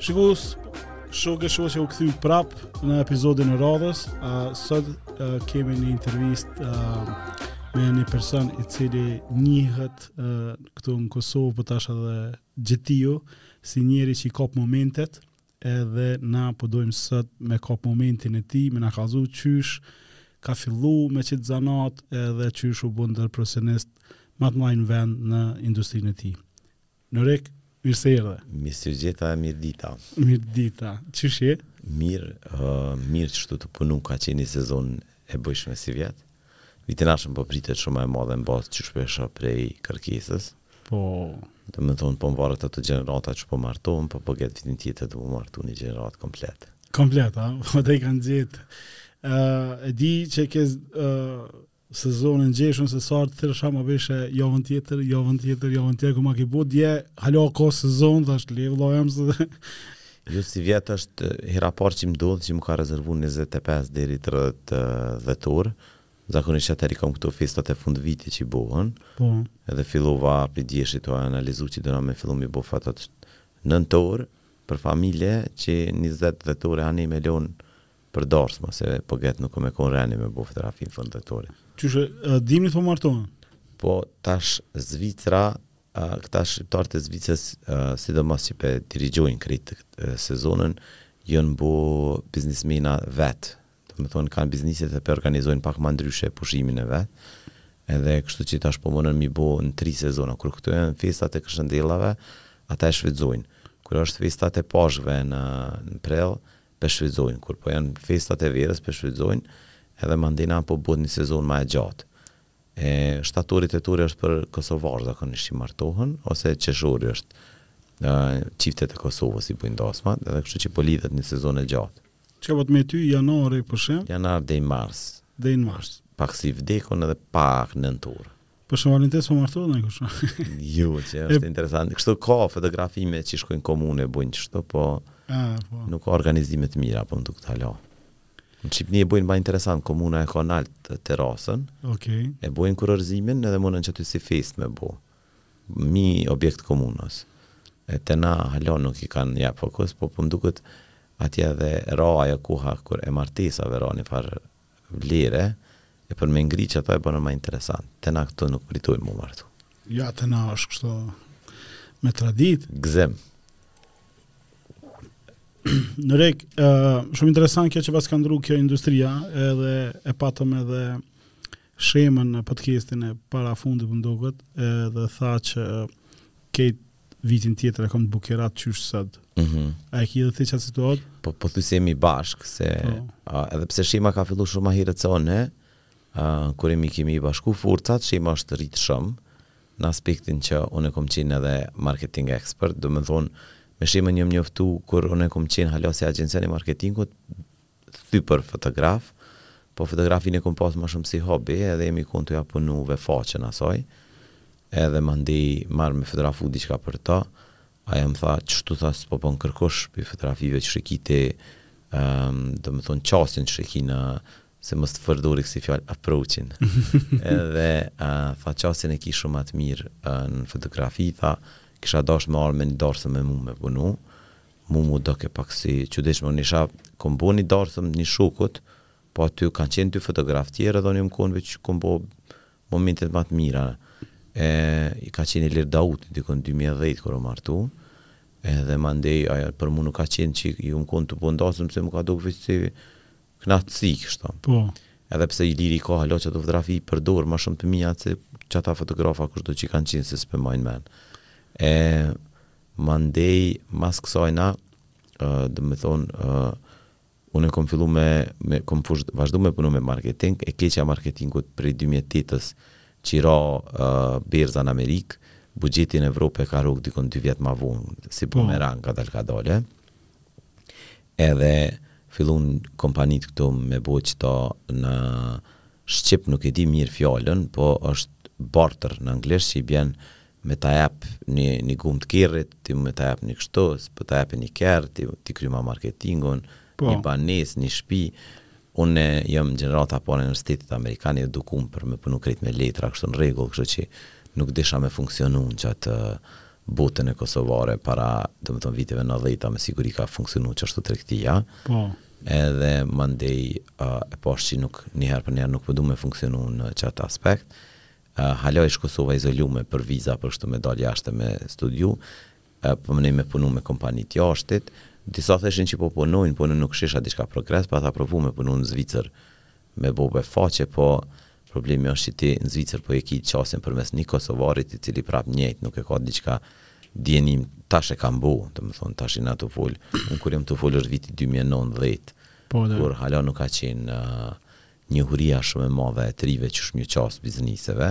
Shikus, shokë e shoqe u këthy prap në epizodin e radhës uh, Sot uh, kemi një intervist uh, me një person i cili njëhet uh, këtu në Kosovë po tash edhe gjetiu si njeri qi kap momentet edhe na po dojmë sot me kap momentin e tij me na kallzu qysh ka fillu me qit zanat edhe qysh u bo ndër profesionist ma të maj në vend në industrin e tij Norik mirë se erdhe. Mirë se ju gjeta e mirëdita. Mirëdita. Qysh je? Mirë, mirë kshtu tu punu ka qenë një sezon e bëjshme sivjet. Vitin e ardhshëm po pritet shumë e madhe në bazë çka po shoh prej kërkesës. Po. Do më thonë, po më varet ato gjenerata që po martohen, po po get vitin tjetër po martohet një gjeneratë komplet. Komplet, a? Po të i kanë gjetë. Uh, e di që ke uh, sezonin gjeshën se sa të thresha ma bëjshe javën tjetër, javën tjetër, javën tjetër, ku ma ki bu, dje, hala ka sezon, dhe është levë, lojëm, se dhe... Jo sivjet ësht hera par qi mdodh qi më ka rezervu njëzet e pesë deri tridhjetë dhetor zakonisht ater i kam ktu festat e fund vitit qi bohen po edhe fillova pi djeshi tu analizu qi dona me fillu mi bo fotot nëntor për familje qi njëzet dhetor e andej me lon për darsma se po get nuk më ka ra me bo fotografi në fund dhetorit. Qysh e, a dimni të po martohen? Po tash Zvicra Këta shqiptarët e Zvicrës, sidomos që po e dirigjojnë krejt këtë sezonën, janë bo biznismena vet. Domethënë kanë bizneset dhe po organizojnë pak më ndryshe pushimin e vet. Edhe kështu që tash po munën mi bo në tri sezona. Kur këtu janë festat e kërshëndellave, ata e shfrytëzojnë. Kur është festat e Pashkëve në në prill, po shfrytëzojnë. Kur po janë festat e verës, po shfrytëzojnë. Edhe mandena po bëhet një sezon ma e gjatë. E shtatori tetori është për kosovarë zakonisht që martohen, ose qershori është çiftet e Kosovës i bëjnë dasmat, edhe kështu që po lidhet një sezon e gjatë. Çka bëhet po me ty janari për shembull? Janar deri mars. Deri mars. Pak si vdekun edhe pak nëntor. Për Shën Valentin po martohet ndonjëkush. jo, që është interesant. Kështu ka fotografime që shkojnë komune e bëjnë kështu, po, ah, po. nuk ka organizime të mira, po më duket hala. Në Shqipni e bojnë ma interesant, komuna e ka nalt terasën, okay. e bojnë kurorëzimin edhe mundën qaty si fest me bo. Mbi objekt t'komunës. E te na hala nuk i kanë një fokus, po po mdukët atje u ra ajo koha kur martesave u ra një farë vlere, e për me ngri qato e bënë ma interesant. Te na këtu nuk pritojnë mu martu. Ja, te na është kështu me tradit. Gzem. Në rek, uh, shumë interesant kjo që pas ka ndru kjo industria, edhe e patëm edhe shemën në podcastin e parafundit më duket, edhe tha që kejt vitin tjetër e kom të bukirat qysh sot. Mm -hmm. A e ki edhe ti qatë situatë? Po, pothuj se jemi bashkë, se po. a, edhe pse shema ka fillu shumë ma hirët se une, a, kur i kemi i bashku forcat, shema është rritë shumë, n'aspektin që une kom qenë edhe marketing expert, domethënë me shemën jom njoftu kur une kom qenë hala si agjencion i marketingut thy për fotograf, po fotografinë e kom pas ma shumë si hobi edhe jemi kon tu ja punu webfaqen asaj, edhe mandej m'murr me fotografu diçka për të, ajo m'tha qishtu tha s'po bon kërkush prej fotografive qysh e ki ti, domethënë qasjen ç'e ki në se mos të përdori kësi fjalë approachin edhe uh, tha qasjen e ki shumë të mirë uh, në fotografi tha kisha dashtë me ardhë në një darsëm me mu me punu mu mu doke pak si e qeshme unë i kisha kom bo një darsëm një shokut po aty kanë qenë dy fotograf tjerë edhe unë jom konë veç kom bo momentet më të mira e, i ka qenë Ilir Daut në dikun 2010 kur u martu edhe mandej ajo, për mu nuk ka qenë që jom konë tu bo darsëm se m'u ka dokë veç si Knaqësi kështu. Po. Edhe pse Iliri ka hala qato fotografi i përdor më shumë të mia se qata fotografa kushdo që kanë qenë se s'pe mbaj n'men. E mandej mas kësajna, uh, domethonë, uh, unë kom fillu me, me kom vazhdu me punu me marketing, e keqja e marketingut prej 2008-ës që i ra uh, Berza në Amerikë, buxheti n'Evropë e ka rrokë dikun 2 vjetë ma vonë, nisi po me ra kadalë kadalë, Edhe fillun kompanit këtu me bo qëto në shqip nuk e di mirë fjalën po është barter në anglisht që i bjen me ta jep një një gumë t'kerrit ti me ta jep një kështu po ta jepi një kerr ti ti kry ma marketingun Po. një banesë një shpi une jom gjenerata e parë e Universitetit Amerikan i edukum për me punu krejt me letra kështu në rregull kështu që nuk disha me funksionu në qat botën kosovare para, domethënë viteve nëdhjeta me siguri ka funksionu qashtu tregtia. Po. Edhe mandej ë e pash që nuk një herë për një herë nuk po du me funksionu në qat aspekt. Ë hala ish Kosova e izolume për viza për kështu me dalë jashtë me studiu. Ë po mo le me punu me kompani të jashtit. Disa thëshin që po punojnë, po unë nuk shisha diçka progres, pata provu me punu në Zvicër Me bo webfaqe po problemi është që ti n'Zvicër po e ki qasjen përmes ni Kosovarit i cili prap njejt nuk e ka diçka dijeninë tash e kan bo domethënë tash jena tu fol unë kur jam tu fol është viti dy mijë e nëntëmbëdhjetë Po. kur hala nuk ka qenë ë njohuria shumë e madhe e të rive qysh m'iu qas bizniseve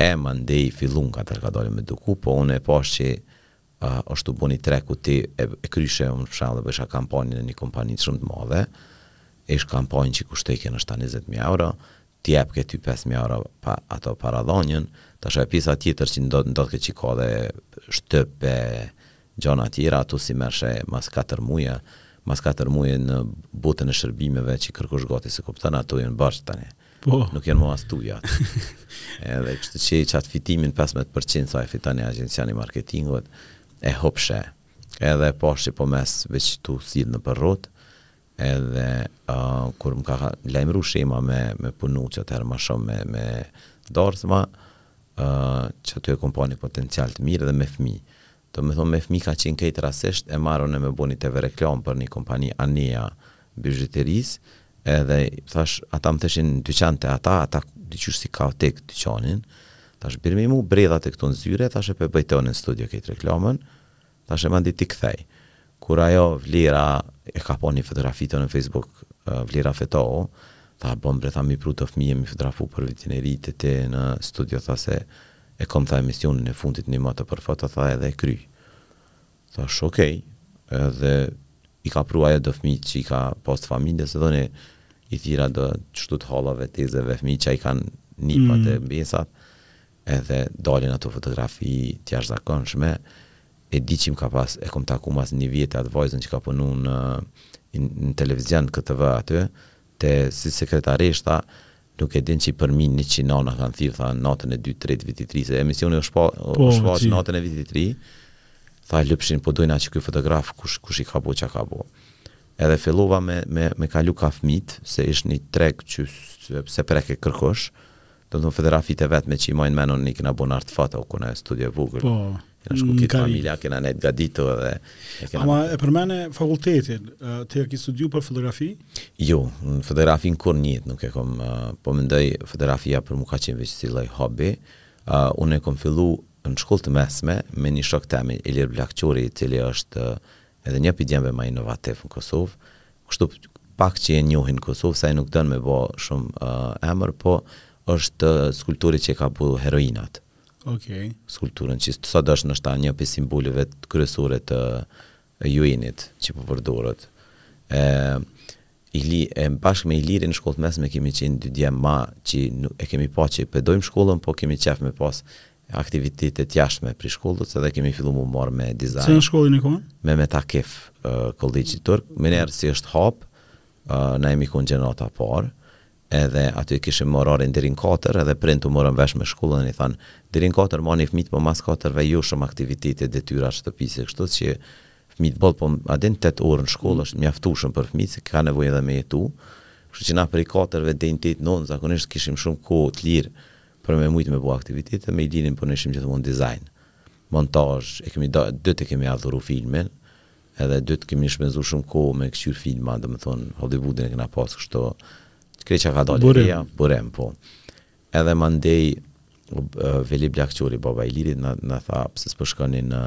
e mandej fillun kadalkadal m'u duk po unë e pash që Ashtu boje tre kuti e kryshe unë për shembull e bësha kampanjën e një kompanie shumë të madhe ish kampanjë që kushtojke ndoshta njëzet mijë euro të jepke ty pesë mijë euro pa ato paradhanien tash ajo pjesa tjetër që ndodh ndodhke që ka dhe shtyp e gjana tjera ato s'i merrshe mas katër mujve mas katër mujve në botën e shërbimeve që kërkush gati s'e kupton ato janë borxh tani Po. Nuk janë mo as tuat. Edhe kështu që qat fitimin 15% sa e fitan agjencioni i marketingut, e hupshe. Edhe e pashë po mes veç tu u sillë nëpër rreth, edhe uh, kur më ka lajmru shtyma me, me punu që atëherë ma shumë me, me darsma, uh, që aty e kom pa ni potencial të mirë dhe me fmi. Domethënë me fëmijë ka qenë krejt rastësisht e marrë unë me bo një TV reklamë për një kompani Ania bizhuterisë edhe thash ata më thëshin në dyqan te ta ata diqysh s'i ka tek dyqanin thash bjermi mu rrobat këtu në zyre thashë e pe boj te unë në studio këtë reklamën thashë mandej t'i kthej Kur ajo Vlera e ka pa një fotografi tonën Facebook Vlera Fetahu tha bon bre tha m'i pru do fëmijë me i fotografu për vitin e ri te ti në studio tha se e kom tha emisionin e fundit nji natë përpara tha edhe e kryj thash ok edhe i ka pru ajo do fëmijët që i ka pas të familjes edhe unë i thira do kështu të hallave, tezeve fëmijë që i kanë nipat e mbesat edhe dalin ato fotografi të jashtëzakonshme, e di qi m'ka pas, e kom taku mas nji vjeti atë vajzën që ka punu në në televizion KTV aty, te si sekretareshë tha, nuk e din qi përmi njëqind nana kan thirr tha natën e dytë tretë t'Vitit Ri se emisioni u shpa u shfaq natën e Vitit Ri, tha lypshin po dojna qi ky fotograf kush kush i ka bo çka ka bo, edhe fillova me me me kalu ka fmit se ish ni treg qi s'e preke kërkush, Domethënë fotografit e vetme që i maj n'men unë i kena bo në Art Foto ku ni studio e vogël. Po. Kena shku krejt familja, kena nejtë gatitu edhe. E kena... Ama e përmende fakultetin, ti e ki studiu për fotografi? Jo, në fotografi në kurrnjë nuk e kom, po mendoj fotografia për mu ka qenë veç si lloj hobby. Uh, unë e kom fillu në shkollë të mesme me një shok temin, Ilir Blakqori, i cili është uh, edhe një prej djemve ma inovativ në Kosovë, Kështu pak që e njohin n'Kosovë, se ai nuk don me bo shumë emër, po është skulptori që ka bo Heroinat. Okej. Skulpturën që sot është ndoshta një prej simboleve kryesore të UN-it që po përdoret. E, Ili, e bashkë me Ilirin në shkollë të mesme kemi qenë dy djemë ma që e kemi pa që pe dojmë shkollën, po kemi qef me pas aktivitete të jashtme prej shkollës edhe kemi fillu mu marrë me dizajn. N'cilën shkollë je konë? Mehmet Akif kollegji turk, menjëherë si është hap, na jemi konë gjenerata e parë, edhe aty e kishim më orarin deri në 4 edhe prindt u morën vesh me shkollën i thanë deri në 4 mani fëmit po mas 4-ve jo shumë aktivitete detyra shtëpise kështu që fëmit boll po rrinë 8 orë në shkollë është mjaftueshëm për fëmit se kanë nevojë edhe me jetu kështu që na prej 4-ve deri në 8 9 zakonisht kishim shumë kohë të lirë për me mujt me bo aktivitete me Ilirin punojshim gjithmonë dizajn montazh të dyt e kemi adhuru filmin edhe të dyt kemi shpenzu shumë kohë me kqyr filma domethënë Hollivudin e kena pas kështu krejt çka ka dalë Burim. Burim po edhe mandej Veli Blakqori baba i Ilirit na na tha pse s'po shkoni në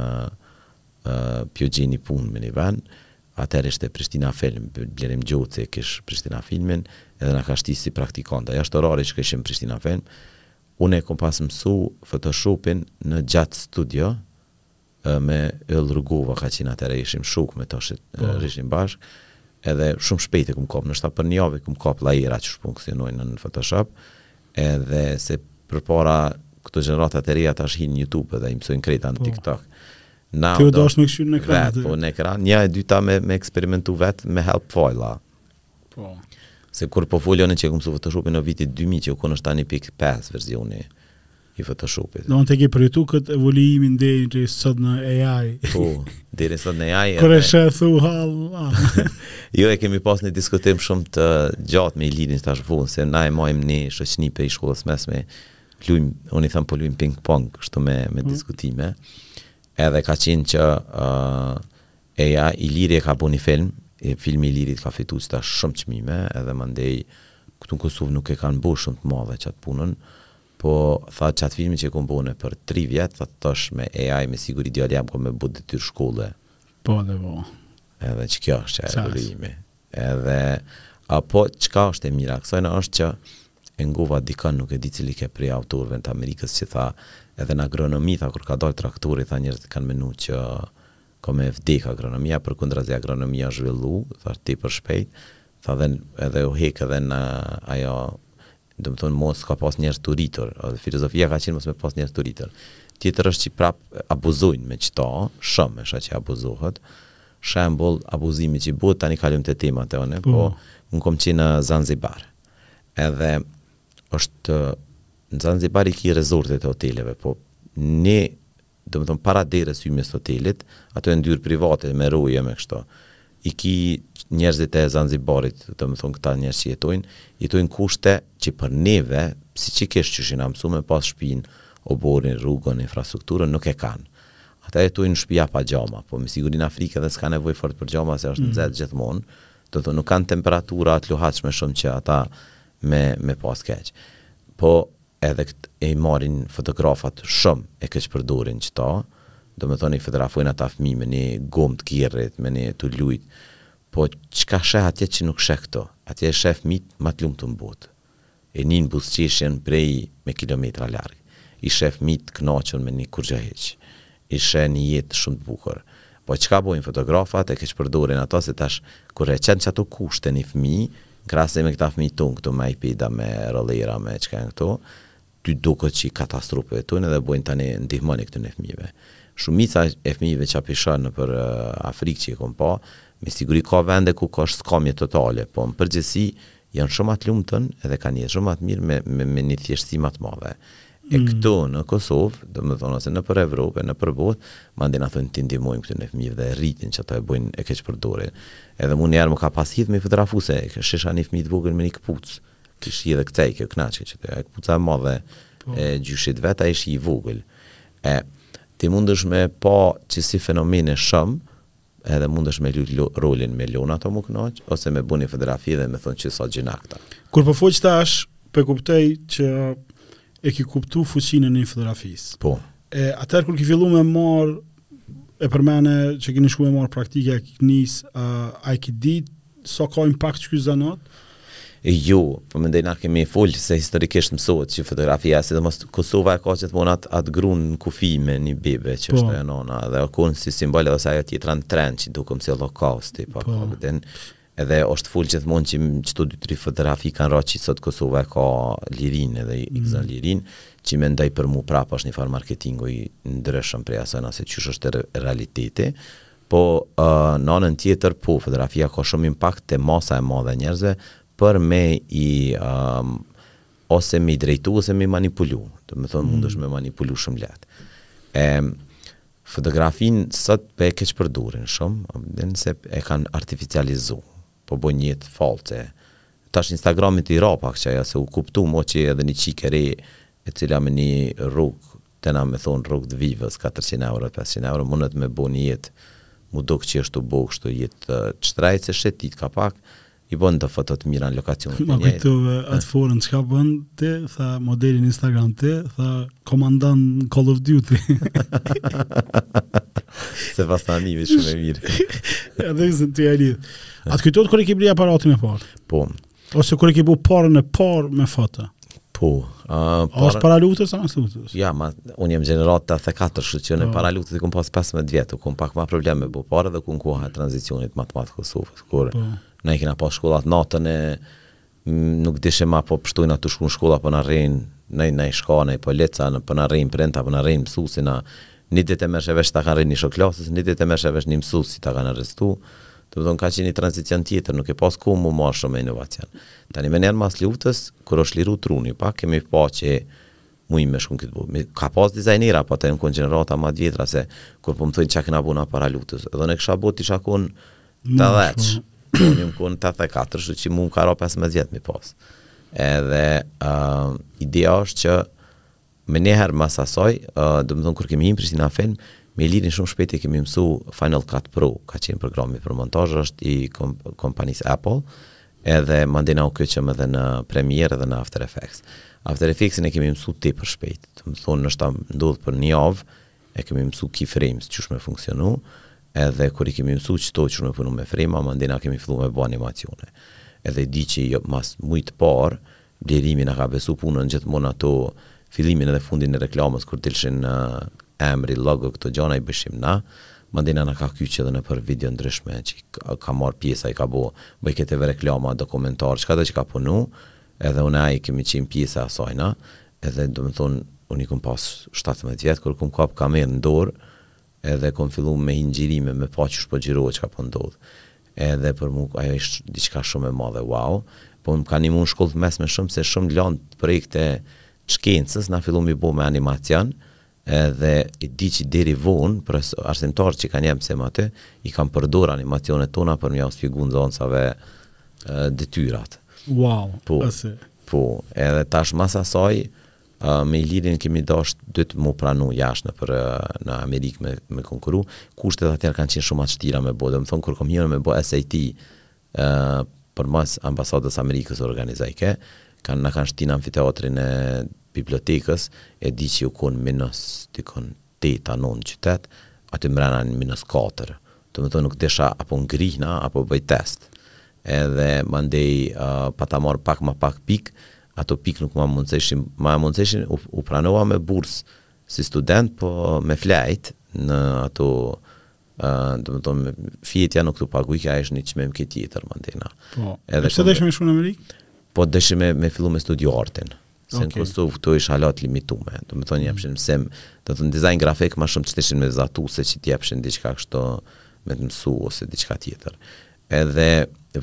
po gjeni punë me ni ven atëherë ishte Prishtina Film Blerim Gjoci e kish Prishtina Filmin edhe na ka shti si praktikanta jashtë orarit që kishim n'Prishtina Film une e kom pas mësu Photoshopin në qat studio me Yll Rugova ka qenë atëherë ishim shok me to shit po rrishim bashk edhe shumë shpejt e kom kap ndoshta për një javë e kom kap layer-at qysh funksionojnë në Photoshop Edhe se përpara këto gjenerata të reja tash hijnë në YouTube dhe i mësojnë krejta po, në TikTok. Ty u dashtë me kqyrë në ekran. Vetë, po në ekran. Nja e dyta me, me eksperimentu vetë me help file-a. Po. Se kur po folë une që e kom mësu Photoshopin në vitit 2000 që u konë ish tani pik 5 versioni i Photoshopit. Domethënë ke përjetu këtë evoluimin deri n'ditë sot në AI. Po. Deri sot në AI. Kur e sheh thu vallah. jo e kemi pas një diskutim shumë të gjatë me Ilirin tash vonë se na e majmë një shoqni prej shkollës mesme. Luim, unë i them po luim ping pong kështu me me mm. diskutime. Edhe ka qenë që ë uh, AI Iliri e ka bënë film, e filmi i Ilirit ka fituar tash shumë çmime, edhe mandej këtu në Kosovë nuk e kanë bërë shumë të madhe qat punën. Po tha qat filmin që e kom bo une për tri vjet tha tash me AI me siguri djali jem ka me bo detyrë shkolle. Po dhe po. Edhe që kjo është e arrimi. Edhe ama çka është e mira kësajna është që e ngova dikën nuk e di cili ke prej autorëve të Amerikës që tha edhe në agronomi tha kur ka dalë traktori tha njerëzit kanë menu që ka me vdek agronomia përkundrazi agronomia është zhvillu tha ti për shpejt tha dhe edhe u hek uria edhe në ajo Domethënë mos me pas njerëz të uritur, ose filozofia ka qenë mos me pas njerëz të uritur. Tjetër është që prap abuzojnë me qëto, shumë është që abuzohet. Shembull, abuzimi që bëhet, tani kalojmë te temat tona, po unë kam qenë në Zanzibar. Edhe është në Zanzibar i ki rezortet e hoteleve, po ne Domethënë para derës së t'hotelit, ato janë ndryrë private me roje e me kështu. I ki njerëzit e Zanzibarit, domethënë këta njerëz që jetojnë, jetojnë kushte që për neve, psiqikisht qysh jena mësu me pas shpinë, oborrin, rrugën, infrastrukturën, nuk e kanë. Ata jetojnë në shpija pa xhama, po me siguri n'Afrikë edhe s'kanë nevojë fort për xhama se është nxehtë gjithmonë, domethënë nuk kanë temperatura të luhatshme shumë që ata me e pas keq. Po Edhe këta e marrin fotografat shum e keqpërdorin qta domethën i fotografojn ata fmi me ni gom tkerrit me ni tu lujt po qka sheh atje që nuk sheh ktu atje e sheh fmit ma tlumtë në bot e nin buzëqeshjen prej me kilometra larg i sheh fmit tnaqur me ni kurgjo hiq I sheh një jetë shumë të bukur. Po çka bojnë fotografat e keqpërdorin ato se tash kur e qet qato kushte ni fëmijë nkrahasim me këta fëmijë tonë këtu me ipeda me rollera me çka janë këtu ty duket qi katastrofë po jetojnë edhe bojnë tani ndihmoni këtyne fëmijëve shumica e fëmijëve që p'i shoh nëpër Afrikë qi kom pa me siguri ka vende ku ka skamje totale po n'përgjithësi janë shumë ma t'lumtun edhe kanë jetë shumë ma t'mirë me me ni thjeshtësi ma t'madhe E këtu në Kosovë, domethënë ose nëpër Evropë e nëpër botë, ma tanë thonë t'i ndihmojmë këtyne fëmijëve dhe e rritin që ato e bëjnë e keqpërdorin. Edhe mua një herë më ka pas ardhë me i fotografu se shesha një fëmijë të vogël me një këpucë. Kish hi edhe këtej, u kënaqke që ajo këpuca e madhe e gjyshit vet, ai ishi i vogël. E ti mundesh me pa që si fenomen e shumë, Edhe mundesh me lujt rolin me lu n'ato m'u kënaq, ose me bo një fotografi dhe me thonë qe sa gjynah këta. Kur po folsh tash pe kuptoj që e ki kuptu fuqinë e një fotografis. Po. E atëherë kur ki fillu me marr e përmene që ke shku me marr praktike a ki nis a e ki dit Sa ka impakt ky zanat? Jo, po mendoj na kemi fol se historikisht mësohet që fotografia, sidomos Kosova e ka gjithmonë atë at grun në kufi me një bebe që po. është e nona dhe ka qenë si simbol ose ajo tjetra në tren që dukem si holokausti po, po. Kupton, edhe është fol gjithmonë që qëto dy tri fotografi kanë bo që sot Kosova e ka lirin edhe mm. ikzën lirin që mendoj për mua prapë është një farë marketingu i ndryshëm prej asaj nëse qysh është realiteti Po në anën tjetër po fotografia ka shumë impakt te masa e madhe e njerëzve për me i ose me i drejtu ose me i manipulu, do të thonë mundesh me manipulu shumë lehtë. E fotografinë sot po e keqpërdorin shumë, din se e kanë artificializu. Po bën një jetë false. Tash Instagramit i ra pak që ajo se u kuptu mo që edhe një çikë e re e cila me një rrugë Te na me thonë rrogë të Vivës katërqind euro e pesëqind euro mundet me bo një jetë mu duk qi është tu bo kështu jetë të shtrejtë se shetit ka pak i bën do foto të mira në lokacione të njejta. Ma kujtove atë forën çka bën ti tha model n'Instagram ti tha komandant Call of Duty. se pas tani veç shumë e mirë. Edhe se ti ali. A të kujtohet kur e ke bli aparatin e parë? Po, Ose kur e ke bu paren e parë me foto. Po. Uh, para... Ose para luftës apo pas luftës? Ja, ma un jam gjeneratë tetëdhetë e katër, kështu që në po. para luftës i kum pas 15 vjet, u kon pak më problem me bu pare dhe u kon koha e tranzicionit më të madh t'Kosovës, kur po. ne kena pas shkollat natën e nuk dishim a po pështojmë na tu shku në shkolla a po na rreh një një shka një polic a po na rrehin brenda po na rreh mësuesi a një ditë e merrshe vesh ta kanë rreh një shok klase një ditë e merrshe vesh një mësues ta kanë arrestu Domethënë ka qenë një tranzicion tjetër, nuk ke pas kohë mu marrë shumë me inovacion. Tani menjëherë mas luftës, kur është liru truni pak, kemi pa që mujmë me shku në këtë botë. Ka pas dizajnera, po ata jan konë gjenerata ma t'vjetra, se kur po më thujnë që kena bu na para luftës, edhe unë kisha bo t'isha konë tetëdhetsh, po unë jom konë tetëdhetë e katër, kështu që mu më ka ra 15 vjet mi pas. Edhe uh, ideja është që Menjëherë mas asaj, domethënë kur kemi hyrë në Prishtina Film, me Ilirin shumë shpejt e kemi mësu Final Cut Pro, ka qenë programi për montazh, është i kompanisë Apple, edhe mandena u kyçëm edhe në Premiere edhe në After Effects. After Effects-in e kemi mësu tepër shpejt, domethonë ndoshta ndodh për një javë e kemi mësu keyframes qysh me funksionu, edhe kur i kemi mësu qëto qysh me punu me frame-a, mandena kemi fillu me bo animacione. Edhe di që jo, mas mujit të parë, Blerimi na ka besu punën gjithmonë ato fillimin edhe fundin e reklamës kur dilshin emri logo këto gjana i bëjshim na mandena na ka kyç edhe nëpër video ndryshme që ka marr pjesë ai ka bo bëj këtë edhe reklama dokumentar çkado që ka punu edhe unë e ai kemi qenë pjesë e asaj na edhe domethënë unë i kom pas shtatëmbëdhjetë vjet kur kom kap kamerë në dorë Edhe kom fillu me hi n'xhirime, me pa qysh po xhirohet, çka po ndodh. Edhe për mu ajo ish diçka shumë e madhe, wow. Po m'ka nimu n'shkollë të mesme shumë se shumë lanë projekte t'shkencës, na fillu mi bo me animacion, edhe e di që deri vonë, pres arsimtarët që kanë jep mësim aty, i kanë përdorë animacionet tona për me jau spjegu nxansave detyrat. Wow, Po, ëse. po. Edhe tash mas asaj, Me Ilirin kemi dasht t'dytë mu pranu jashtë nëpër në Amerikë me me konkuru, kushtet atëherë kanë qenë shumë ma të vështira me bo, domethënë kur kom hi me bo SAT përmes Ambasadës së Amerikës u organizojke, kanë na kanë shti në amfiteatrin e bibliotekës, e di që u kon minus dikun tetë a nëntë qytete, aty mrena në minus katër, domethënë nuk desha apo ngrihna apo bëj test. Edhe mandej pata marrë pak ma pak pikë, ato pikë nuk ma mundësojshin, ma mundësojshin u pranova me bursë si student, po me flejt në ato domethënë fjetja nuk të paguhej, ai është një çmim krejt tjetër mandejna. Po. Edhe pse deshe me shku në Amerikë? Po deshëm me fillu me studiu artin. Se në Kosovë këtu ishin hala të limitume, do me thonë jepshin mësim, do me thonë dizajn grafik ma shumë që ti dijshe me vizatu se që të jepshin diqka kështu me të mësu ose diqka tjetër. Edhe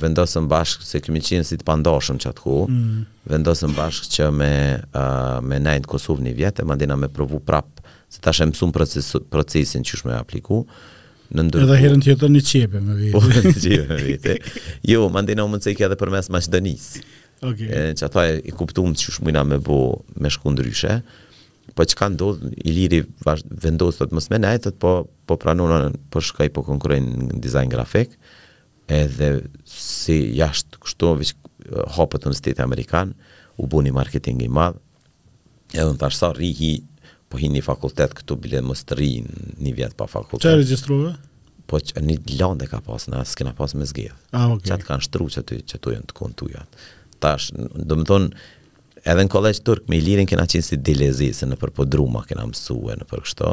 vendosëm bashkë, se kemi qenë si të pandashëm qatë kohë, mm. vendosëm bashkë që me, uh, me nejt n'Kosovë një vjet, e mandejna me provu prapë, se tash e mësum proces, procesin qysh me apliku, në ndërkohë. Edhe herën tjetër një qepe me vete. Po, një qepe me vete. Jo, mandejna u mundësojke edhe përmes Maqedonisë. Okay. E, qat'her e, e kuptum qysh mujna me bo me shku ndryshe, po çka ndodh, Iliri vendosi thotë mos me nejt kot, po, po pranona, po shkoj po konkurroj në dizajn grafik, edhe siç asht kështu, veç hapet Universiteti Amerikan, u bu një marketing i madhë, Edhe unë thash sa rri hi po hi n'një fakultet këtu bile mos të rri një vjet pa fakultet. Çfarë regjistrove? Po veç një landë ka pas, na s'kena pas me zgjedh. Ah, okay. Çka t'kanë shtru qaty qëto janë të këndoja. Tash, domethonë edhe në kolegj turk me Ilirin kena qenë si dilezi se nëpër podruma kena mësue nëpër kështu.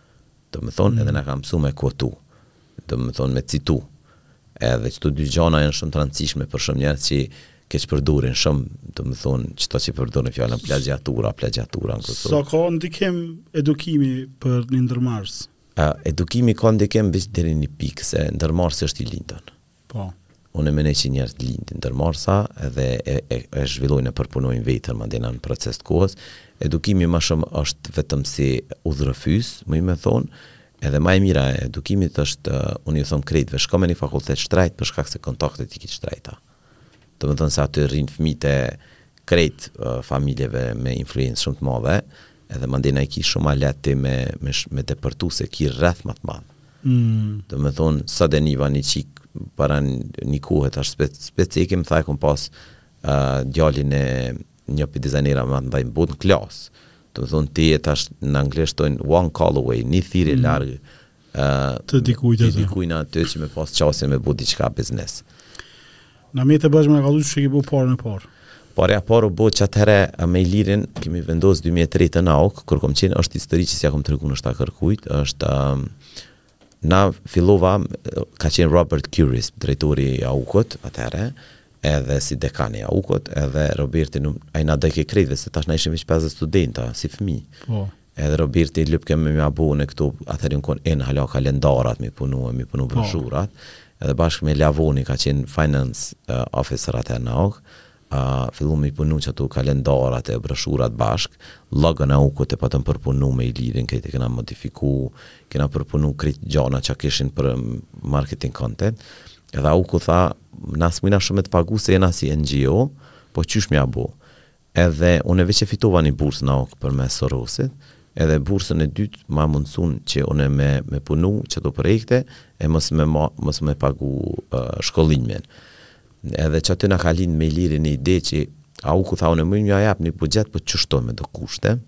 Do me thonë edhe na ka mësu me kuotu, do me thonë me citu, edhe qëto dy gjana janë shumë të rëndësishme për shumë njerëz që keqpërdorin shumë, do me thonë qëto që përdorin fjalën plagjatura, plagjatura në Kosovë. Sa ka ndikim edukimi për një ndërmarrës? Edukimi ka ndikim veç deri një pikë, se ndërmarrësi është i lindun. Po. Unë e menoj që njerëzit lindin ndërmarrësa edhe e e e zhvillojnë e përpunojnë veten mandejna në proces të kohës. Edukimi ma shumë është vetëm si udhërrëfys, muj me thonë, edhe ma e mira e edukimit është, unë ju thom krejtëve, shko me një fakultet t'shtrejtë për shkak se kontaktet i ke të shtrejta. Domethënë se aty rrinë fmijt e krejt familjeve me influencë shumë të madhe, edhe mandejna e ki shumë ma lehtë ti me me me depërtu se ki rreth ma të madh. Mm. Domethonë sa e niva një çikë para një kohe tash spe, specifike më tha e kom pas uh, djalin e njo prej dizajnerave ma t'mdhaj në botë në klasë. Domethonë ti je tash në anglisht thonë one call away, një thirrje mm. larg të dikujt atë. Të dikujt atë që me pas qasje me bo diçka biznes. A munesh bashkë me na kallxu qysh e ki bo paren e parë. Parja e parë u bo që atëhere me Ilirin, kemi vendosë 2003-tën n'AUK, kur kom qenë, është histori që s'ja kom tregu ndoshta kërkujt, është... Um, na filluam, ka qenë Robert Curis, drejtori i AUK-ut, atëhere, edhe si dekani i AUK-ut, edhe Roberti, nuk, ai na dojke krejtve, se tash na ishim veç 50 studenta, si fëmi. Po. Oh Edhe Roberti lypke me mja bo n'AUK atëherë u kon en hala kalendarat mi punu e mi punu broshurat edhe bashk me Lavonin ka qen finance officer ater në auk fillu mi punu qatu kalendarat e broshurat bashk logon e aukut e patëm përpunu me i lidhin krejt e kena modifiku kena përpunu krejt gjanat qa kishin për marketing content edhe auku tha na smujna shumë me të pagu se jena si NGO po qysh mja bo Edhe une veç e fitova ni bursë n'AUK përmes Sorosit, edhe bursën e dytë ma mundësun qe une me me punu qato projekte e mos me ma mos me pagu shkollimin. Edhe që aty na ka lindë me Ilirin ni ide qe Auku tha une muj me ja jap ni buxhet po qështu me do kushte.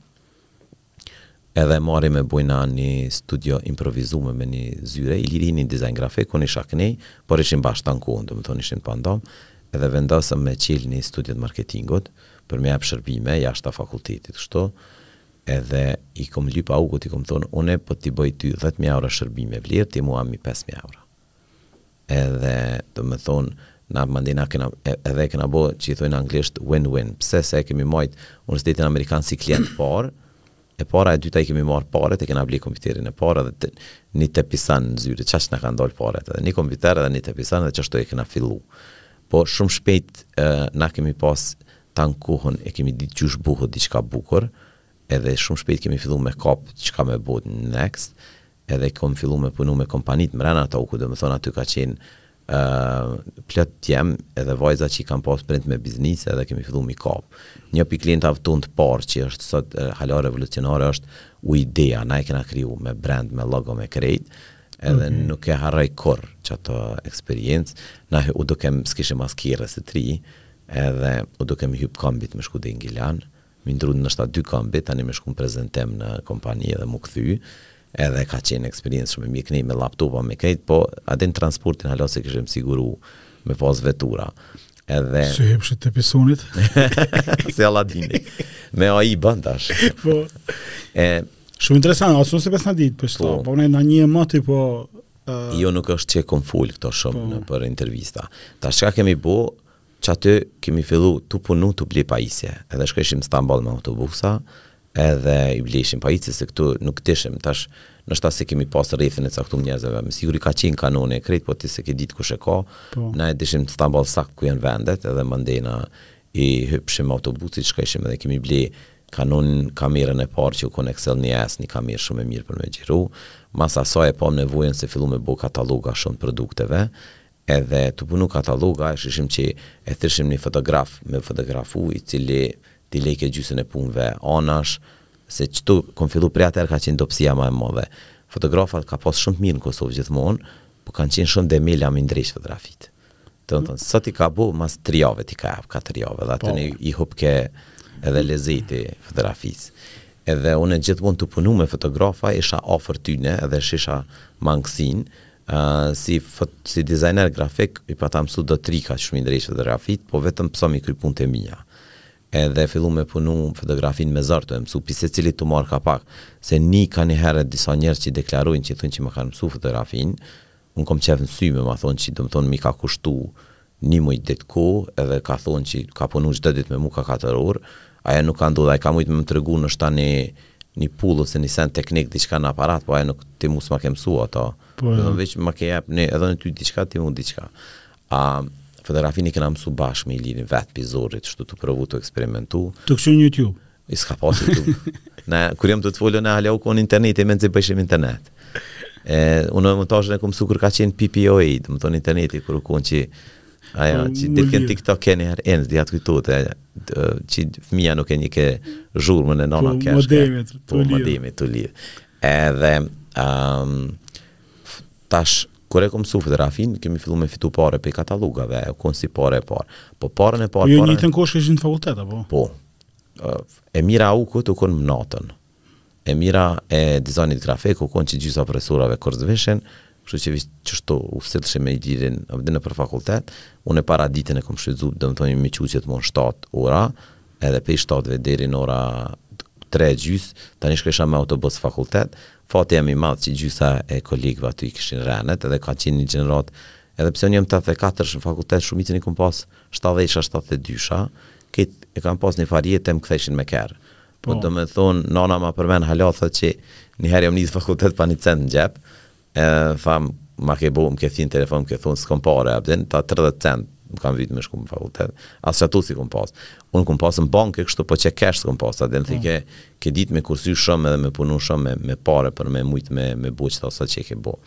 Edhe e marri me bujna ni studio improvizume me ni zyre, Iliri ni dizajn grafik, unë isha kënej, por ishim bashkë tan kohën, domethënë ishim pa ndamë, edhe vendosëm me qel ni studio të marketingut, për me jap shërbime jashta fakultetit kështu, edhe i kom lyp Aukut i kom thonë, une po ti bëj ty dhjetë mijë euro shërbime vlerë, ti mu m'i pesë mijë euro. Edhe do me thonë na mandej na kena edhe e kena bo që i thojnë anglisht win win pse se e kemi majt universitetin amerikan si klient por e para e dyta i kemi marrë paret e kena ble kompjuterin e parë edhe te, një tepison në zyre qaq na kanë dalë paret edhe një kompjuter edhe një tepison edhe qashtu e kena fillu po shumë shpejt e, na kemi pas tan kohën e kemi ditë qysh bohet diçka bukur edhe shumë shpejt kemi fillu me kap diçka me bo next edhe kom fillu me punu me kompanitë mrena te Auku domethënë aty ka qenë plot djem edhe vajza që i kanë pas prind me biznise edhe kemi fillu mi kap një prej klientave tonë të parë që është sot hala revolucionare është Ujë Dea na e kena kriju me brand me logo me krejt edhe nuk e harroj kurr qato eksperiencë na u dojke m s'kishim as kerr as të tre edhe u dukem hyp kombit me shku deri në Gjilan Mi ndru ndoshta dy kombi, tani me shku në prezentim në kompani dhe mu kthy, edhe ka qenë eksperiencë shumë e mirë, knej me laptopa me krejt, po atje në transportin hala se kishim siguru me pas vetura. Edhe Si hipshit tepisonit? si Aladini. Me AI bën tash. Po. E shumë interesant, asu se pesë ditë për shto, po, po ne na një moti po uh... Jo nuk është që kom fol këto shumë po. në për intervista. Tash çka kemi bë, Qaty kemi fillu tu punu tu ble pajisje edhe shkojshim në Stamboll me autobusa edhe i blejshim pajisje se këtu nuk dishim tash ndoshta se kemi pas rrethin e caktum njerëzeve me siguri ka qenë Canon e krejt po ti se ke dit kush e ka po. na e dishim në Stamboll sakt ku janë vendet edhe mandena i hypshim autobusit shkojshim edhe kemi ble Canon kamerën e parë që u kon XL 1S një kamerë shumë e mirë për me xhiru mas asaj e pam nevojën se fillu me bo kataloga shumë të produkteve Edhe tu punu kataloga e shishim qi e thirrshim ni fotograf me u fotografu i cili ti lejke gjysën e punëve anash se qtu kom fillu prej atëherë ka qenë dobësia ma e madhe fotografat ka pas shumë të mirë në Kosovë gjithmonë po kanë qenë shumë dembela me i ndreq fotografitë domethënë sot i ka bo mas tri jave ti ka jap katër jave edhe aty ne i hupke edhe lezeti fotografisë edhe une gjithmonë tu punu me fotografa isha afër tyne edhe shisha mangësinë Si si dizajner grafik, i pata mësu do trika shumë me i ndreq fotografitë, po vetëm për sa mi kry punët e mia. Edhe fillu me punu fotografin me zor tu e mësu, pi secilit tu marrë ka pak, se ni kanjëherë disa njerëz që deklarojnë që thojnë që ma kanë mësu fotografin, unë kom qef në sy me ma thonë që domethonë mi ka kushtu ni muj dit kohë edhe ka thon qi ka punu çdo dit me mu ka katër or ajo nuk ka ndodh ai ka mujt me më tregu noshta ni ni pull ose ni sen teknik diçka në aparat po ajo nuk ti mu sma ke msu ato Po ja. veq ma ke jep ne edhe un ty diçka ti mu diçka a fotografin e kena msu bashk me Ilirin vet pi zorrit kshtu tu provu tu eksperimentu Tu kqyr në youtube I s'ka pas YouTube. ne, kur jam tu të fol unë hala u konë interneti, me nëzim pëshim internet. E, unë e montajën e kom mësu kur ka qenë PPOA, domethonë interneti, kur u konë që Aja, po, qet këngë n'TikTok kanjëherë e nin, dhe atë kujtu të që fëmija nuk e njeh qet zhurmë në po, nona kërë. Po, modemit, tu lidhë. Po, modemit, tu lidhë. Edhe, um, tash, kur e kom msu fotografin, kemi fillu me fitu pare prej katalogave, u konë si pare e parë. Po parën e parë... Po ju njëjtën kohë keshit në fakultet, apo? Po, E mira e ukut u kon mnatën. E mira e dizajnit grafik u kon që gjysa e profesorave kurrë s'vishin, kështu që veç qështu u sillshim me Ilirin dhe nëpër fakultet. Unë paraditen e kom shfrytzu, domethënë me çuçet mon shtatë ora, edhe prej shtatëve deri në ora tre e gjys, tani shkojsha me autobus fakultet. Fati jem i madh që gjysa e kolegëve aty i kishin kerret dhe ka qenë një gjeneratë, edhe pse unë jam tetëdhjetë e katërsh në fakultet shumicën i kom pas shtatëdhjetësha shtatëdhjetë e dysha, Kit e kam pas nifar jete më ktheshin me kerr po domethon nana ma përmen hala thot qe niher jam nis fakultet pa ni cent në xhep e tha ma ke bo më ke thirr n'telefon më ke thon skom pare a pe din qato tridhjetë cent më kan vyt me shku në fakultet as qato si kom pas un kom pas në bank e kështu po qe kesh skom pas a din ti ke ke dit me kursy shum edhe me punu shum me, me pare për me mujt me, me bo qëta sa qe ke bo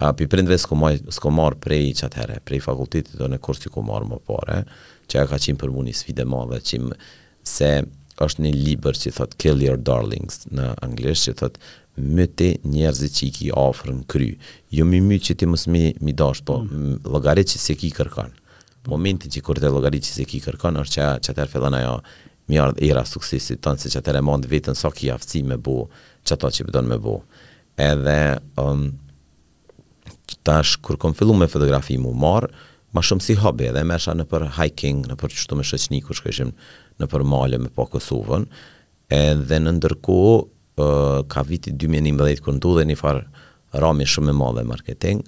a pi prindve skom, skom mar prej qatëhere prej fakultetit domethon kurrë si kom marr më pare Qjo ka qenë për mu një sfidë e madhe qe se është një libër që thotë kill your darlings në anglisht që thotë myti njerëzit që i ki afër në kry jo mi myt që ti mos mi mi dashtë po mm. llogarit që se ki kërkon momenti që kur të llogarit që se ki kërkon është që që atëherë fillon ajo mi ardh era suksesit tonë se që atëherë mat veten sa ki aftësi me bo që ato që po don me bo edhe um, Tash kur kom fillu me fotografi mu marr ma shumë si hobi edhe e merrsha nëpër hiking nëpër kështu me shoqni kur shkojshim nëpër male me pa Kosovën edhe në ndërkohë ka viti dy mijë e njëmbëdhjetë kur ndodh ni farë ramje shumë e madhe marketing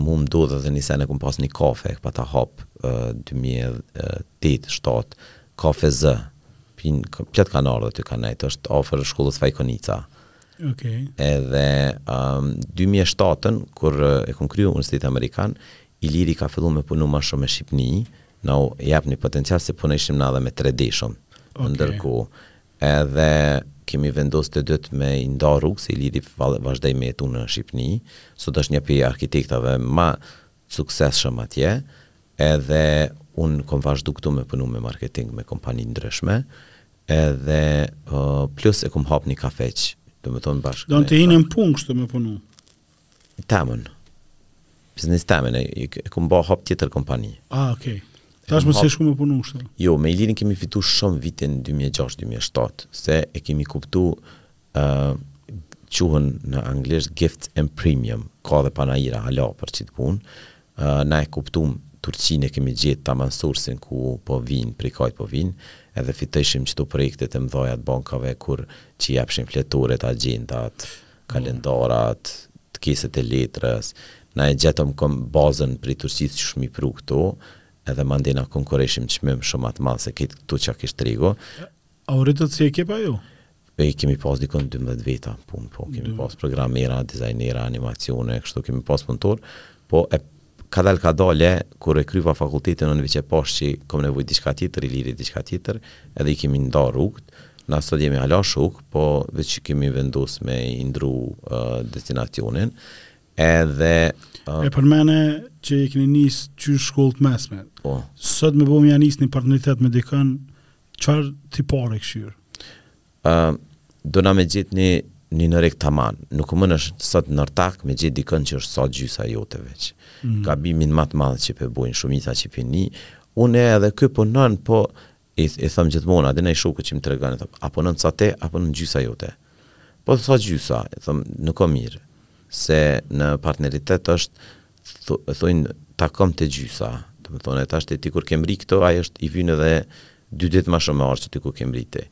mu m'ndodh edhe ni sen e kom pas ni kafe e pata hap dy mijë e tetë shtatë Kafe Zë plot kan ardh aty kan nejt është afër shkollës Faik Konica Okej. Edhe dy mijë e shtatë-ën kur e kom kry Universitetin Amerikan, Iliri ka fillu me punu ma shumë me Shqipni, na u jep ni potencial se punojshim na edhe me tre D shumë. Okej. Ndërkohë edhe kemi vendos të dytë me i nda rrugët se Iliri vazhdoi me jetu në Shqipni, sot është një prej arkitektave ma suksesshëm atje edhe unë kom vazhdu këtu me punu me marketing me kompani ndryshme edhe plus e kom hap një kafiq do me thonë bashkë dojn me hi në punë kështu me punu temën biznis temën e, e kom ba hap tjetër kompani a ah, okej okay. Tash me shku me punu kështu. Jo, me Ilirin kemi fitu shumë vitin 2006-2007, se e kemi kuptu quhen në anglisht gift and premium ka dhe panaira hala për qit punë na e kuptum Turqinë e kemi gjet taman source-in ku po vijnë prej kahit po vijnë edhe fitojshim qëto projekte të mëdhaja të bankave kur që jepshin fletoret agjendat kalendarat keset e letrës na e gjetëm krejt bazën prej Turqisë qysh mi pru këtu edhe mandej na konkurojshim çmim shumë ma të madh se kejt këtu ça kish tregu A u rritët si ekip a jo? Po i kemi pas dikun dymbëdhjetë veta punë, po kemi pas programera, dizajnera, animacione, kështu kemi pas punëtorë, po kadal kadale kur e kryva fakultetin unë veç e pash që kam nevojë diçka tjetër, Iliri diçka tjetër, edhe i kemi nda rrugët. Na sot jemi hala shokë, po veç kemi vendos me i ndru uh, destinacionin. Edhe uh, E përmende që i keni nis qysh shkollë të mesme. Po. Sot me ba me nis një partneritet me dikën, Çfarë tipare i kishe kqyr? Uh, do me gjet një, një njeri taman. Nuk mun si ortak me gjet dikën që është sa gjysa jote veç. Mm. Gabimin ma të madh që po e bojnë, shumica që po i njoh. Unë edhe ky po punon, po i, i thom gjithmonë, edhe naj shoku që më tregon, thom, a punon sa ti, a punon gjysa jote. Po sa gjysa, thom, nuk o mirë, se në partneritet është thojnë takohem te gjysa, do të thonë tash ti kur ke mbri këtu ai është i vyjnë edhe dy ditë ma shumë me mbri se ti kur ke mbri ti.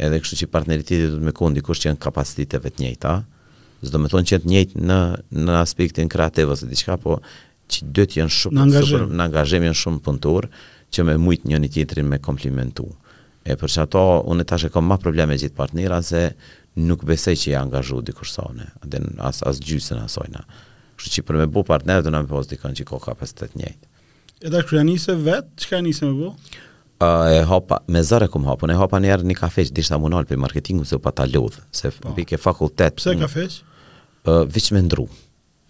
Edhe kështu që partneriteti do të me kon dikush që janë kapaciteteve të njëjta, s'do të thonë që janë të njëjtë në në aspektin kreativ ose diçka, po që dy të janë shumë në angazhim, në angazhim janë shumë punëtorë që me mujt njëri tjetrin me komplimentu. E për çato unë tash e kom ma problem me gjithë partnera se nuk besoj që i angazhu dikush sa unë, as as gjysën e asajna. Kështu që për me bu partner do me thanë me pas dikon që ka kapacitet të njëjtë. E tash kur ja nise vet, çka nise me bo? Ë e hapa me zor e kum hap, unë e hapa një herë një kafiç, dishta m'u nal prej marketingut se u pata lodh, se Po. pike fakultet. Pse kafiç? Ë veç me ndru.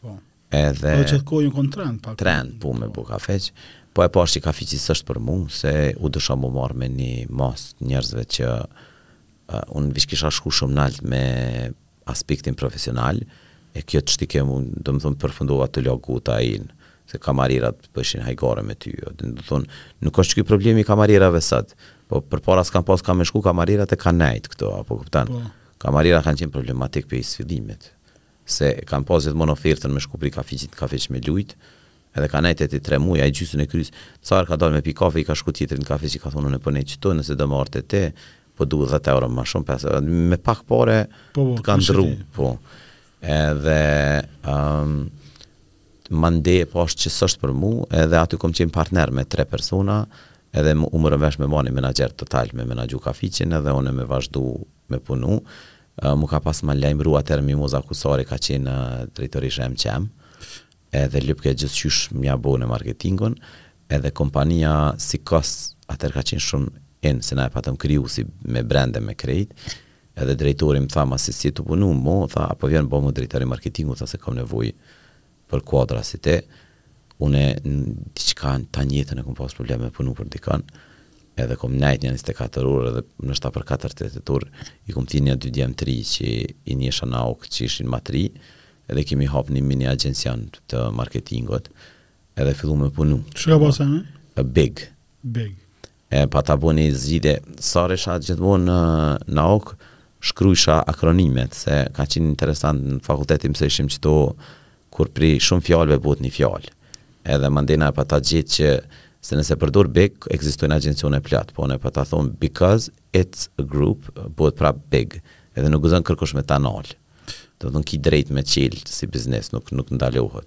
Po. Edhe Po qat kohë u kon trend pak. Trend po me bo kafiç. Po e pashi kafiçi s'është për mu, se u dashke m'u marrë me një masë njerëzve që uh, unë veç kisha shku shumë nalt me aspektin profesional, e kjo të shtike mu, do me thonë, përfundova të logë guta e inë, se kamarirat bojshin po hajgare me ty, jo. do me thonë, nuk është që ky problemi kamarierave sot, po përpara s'kan pas kah me shku, kamarirat e ka nejtë këtu, a po kupton, po. kamarirat kanë qenë problematik për i sfidimit, se kan pas gjithmon ofertën me shku prej kafiçit në kafiç me lujt edhe ka nejt te ti tre muj ai gjysën e krys ca her ka dal me pi kafe i ka shku tjetrit në kafiç i ka thon une po nej qëtu nëse do me ardh te ti po du dhjetë euro ma shum pesë euro me pak pare të kan ndrru po edhe ëm, mande e pash që s'është për mu edhe aty kom qenë partner me tre persona edhe u morëm vesh me marr ni menaxher total me menaxhu kafiçin edhe une me vazhdu me punu Mu ka pas m'u lajmru atëherë Mimoza Kusari ka qenë drejtoresha e MCM edhe lypke gjithqysh me ja bon marketingun edhe kompania si Cos atëherë ka qenë shumë in se na e patëm kriju si me brand e me krejt edhe drejtori më tha masi s'je tu punu mo tha a po vjen bomu drejtor i marketingut tha se kom nevojë për kuadra si ti, une diçka të njëjtën e kom pas problem me punu për dikon, edhe kom nejt nja njëzet e katër orë edhe ndoshta për katërdhetë e tetë orë i kom thirr nja dy djem të ri që i njihsha në AUK që ishin ma të ri edhe kemi hap një mini agjencion të marketingut edhe filluam me punu. Qysh e ka pas emrin? Big. Big. E pata bo ni zgjidhje se rrisha gjithmonë në AUK shkrujsha akronimet se ka qenë interesant në fakultet i mësojshim qëto kur pri shumë fjalëve bëhet një fjalë edhe mandena e pata gjet që se nëse përdor big ekzistojnë agjencione plot po une pata thonë because it's a group bëhet prap big edhe nuk guxon kërkush me ta nal do të thonë ki drejt me qelë si biznes nuk, nuk ndalohet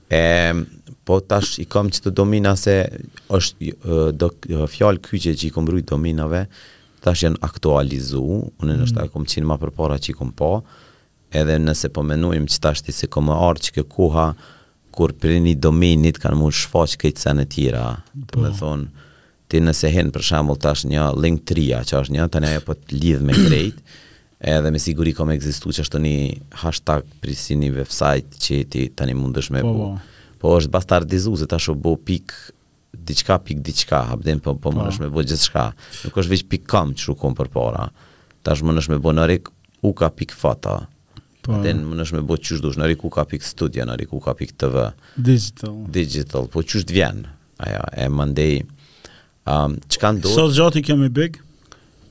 E po tash i kam qeto domena se është do fjalë kyçe që i kam rujt domenave, tash janë aktualizu, unë ndoshta mm. kom qenë ma përpara që i kom pa, edhe nëse po menojmë që tash ti ti kom me ardh qekjo koha, kur prej ni domenit kanë m'u shfaq këto sene tjera, do me po. thonë, Ti nëse hin për shembull tash një Linktree-a që është një, tani ajo po të lidh me krejt, edhe me siguri ka me ekzistu që është një hashtag për si një website që ti tani mundesh me bo, po është bastardizu se tash u bo pik diçka pik diçka, a po din po, po, po. mundesh me bo gjithçka. Nuk është veç pik kam qysh u kon përpara. Tash mundesh me bo Norik Uka pik foto. Po. Dhe mundësh me bo qysh dush, Norik Uka pik studio, Norik Uka pik TV. Digital. Digital, po qysh të vjen? Ajo, e mandej, um, çka ndodhë? Sa zgati kjo me big?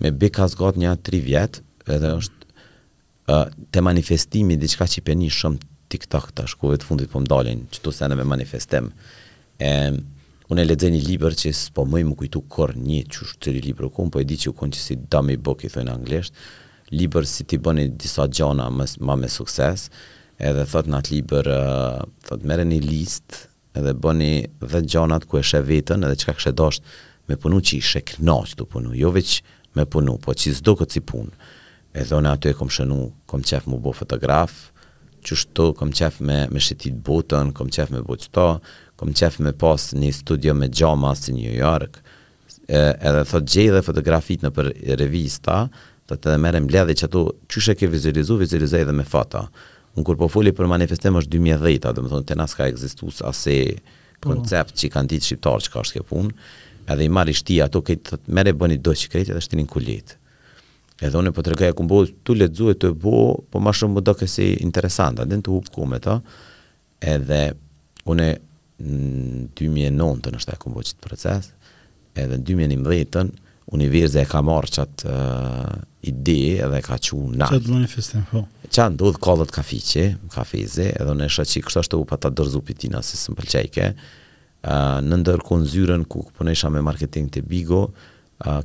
Me big ka zgatë nja tri vjetë, edhe është uh, te manifestimi, diçka që po e nij shumë TikTok tash, kohët e fundit po më dalin, qëto sene me manifestim. E, une lexoj një libër që s'po muj mu kujtu kurrnjiqysh cili libër u kon, po e di që u kon qësi Dummy Book i thojnë anglisht, libër si ti bëni disa gjana më, ma me sukses, edhe thot në atë libër, thot merre një listë edhe bëni 10 gjanat ku e shë vetën edhe çka kishe dasht me punu që ishe knaqë tu punu, jo veç me punu, po që e don këtë si punë. Edhe unë aty e kom shënu, kom qef mu bo fotograf, qështu kom qef me me shetit botën, kom qef me bo qëto, kom qef me pas ni studio me xhama si New York, edhe thot gjej dhe fotografit nëpër revista, thot edhe merre mbledhi qëtu, qysh e ke vizualizu, vizualizo edhe me foto. Unë kur po foli për manifestim është dy mijë e dhjetë, domethënë te na ska ekzistu as si koncept që e kan dit shqiptarët çka është kjo punë, edhe i marri shti ato krejt thot merre bëni duq krejt edhe shtini në kuletë. Edhe une po tregoj e kum bo tu lexu e tu e bo po ma shumë më dokej si interesant a din tu hup kohë me to edhe une në dy mijë e nëntën nashta e kum bo qëtë proces edhe në dy mijë e njëmbëdhjetën Universi e ka marrë qatë uh, ide edhe ka çu tana. Qatë manifestim, po. Çka ndodhë kallet kafiqi, ka faza, edhe une veç që kishte dasht pata dërzu biznesin se s'më pëlqejke, Në ndërkohë n'zyren ku punesha me marketing te Bigu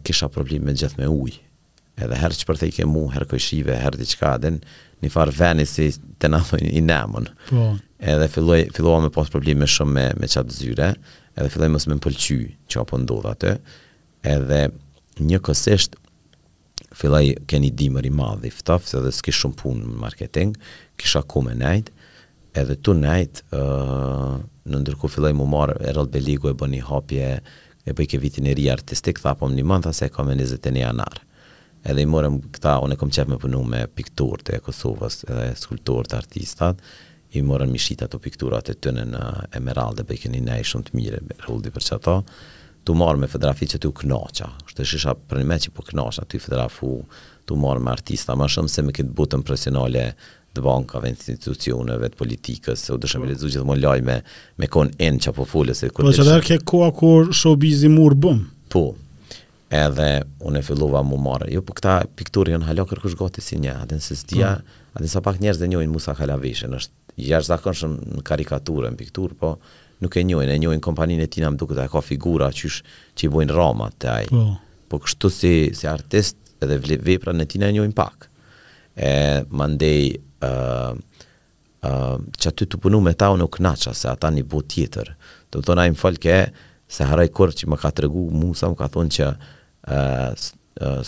kisha probleme gjith me ujë edhe her shpërthejke muri her kojshia her diçka a din nifar veni si te na thojn i nemun po edhe filloi fillova me pas probleme shumë me me qat zyre edhe filloi mos me mpëlqy çka po ndodh aty edhe njëkohësisht Filloi, ke ni dimër i madh i ftoft edhe skish shumë pun në marketing kisha kohë me nejt edhe tu nejt në ndërkohë filloi mu mar Erol Bilibani e bën ni hapje e bëjke vitin e ri artistik tha po më nimon tha se e kam me njëzet e një janar edhe i morëm tha un e kom qef me punu me piktorët e Kosovës edhe skulptorët artistat I morën me i shit ato piktura aty te në Emerald e po i keni nejë shumë të mirë rreth e për qato tu marë me fotografi që u knaqa kshtu shihsha përnjëmend që po knaqna tu i fotografu tu marë me artista ma shumë se me këtë botën profesionale të bankave institucioneve të politikës se u dashke me lexu gjithmonë lajme me kon in qa po folë se kur po që atëherë ke koha kur showbizi mur bum po Edhe unë e fillova m'u marrë. Jo, po këta piktorë janë hala kërkush gati s'i njeh. Aden se s'dija, aden sa pak njerëz e njohin Musa Kalaveshin. Është jashtëzakonshëm në karikaturë, në pikturë, po nuk e njohin. E njohin kompaninë e tina më duket, ai ka figura qysh që i bojnë ramat te ai. Po. Po kështu si si artist edhe ve, veprën e tina e njohin pak. E mandej ë që aty tu punu me ta unë u kënaqa se ata një botë tjetër do të thonë ai më folke s'e harroj kurrë që më ka tregu Musa më ka thonë që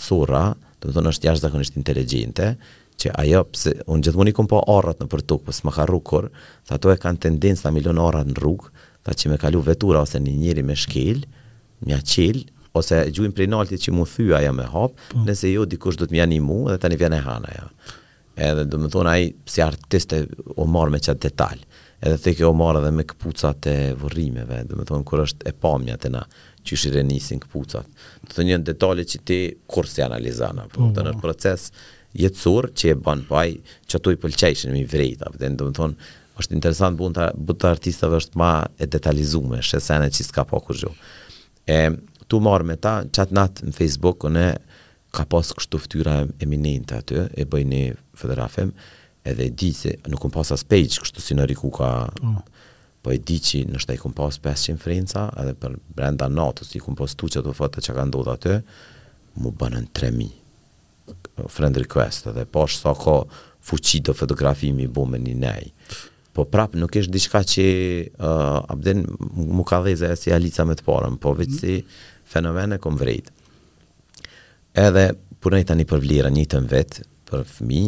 sorra do të thonë është jashtëzakonisht inteligjente që ajo pse unë gjithmonë i kam pa arrat nëpër tokë po s'ma ka ra kurrë se ato e kanë tendencë ta me i lon arrat në rrugë ta që me kalu vetura ose një njeri me shkel me ia çel ose i gjujn prej naltit që m'u thy ajo me hap po. nëse jo dikush do të me ja thy edhe tani vjen e han ajo. Edhe domethënë ai si artist o marr me çat detal. Edhe tek o marr edhe me këpucat e varrimeve, domethënë kur është e pamja te na, qysh i rendisin këpucat. Do të thonë janë detale që ti kurrë s'i analizon apo, domethënë është proces jetësor që e bën, po ai që ato i pëlqejshin me i vrejt, a e din, domethënë është interesant bota, bota e artistëve është më e detalizuar, sheh sene që s'ka pa kurrë. E tu marr me ta çat nat në Facebook unë Ka pas kështu ftyra eminente aty, e bëjnë një fotografim, edhe e di se nuk kom pas as page, kështu si n'Arik Uka, po, po e di që ndoshta i kom pas 500 frenca, edhe për brenda natës, i kom postu që ato foto që ka ndodhë aty, m'u bënën 3000 friend request edhe pash sa ka fuqi do fotografimi po me një nej Po prap nuk është diçka që uh, a din m'u ka dhez sijalica me të parën, po vetë mhm. si fenomen e kom vrejt. Edhe punoj tani për Vlerën një event për fëmi,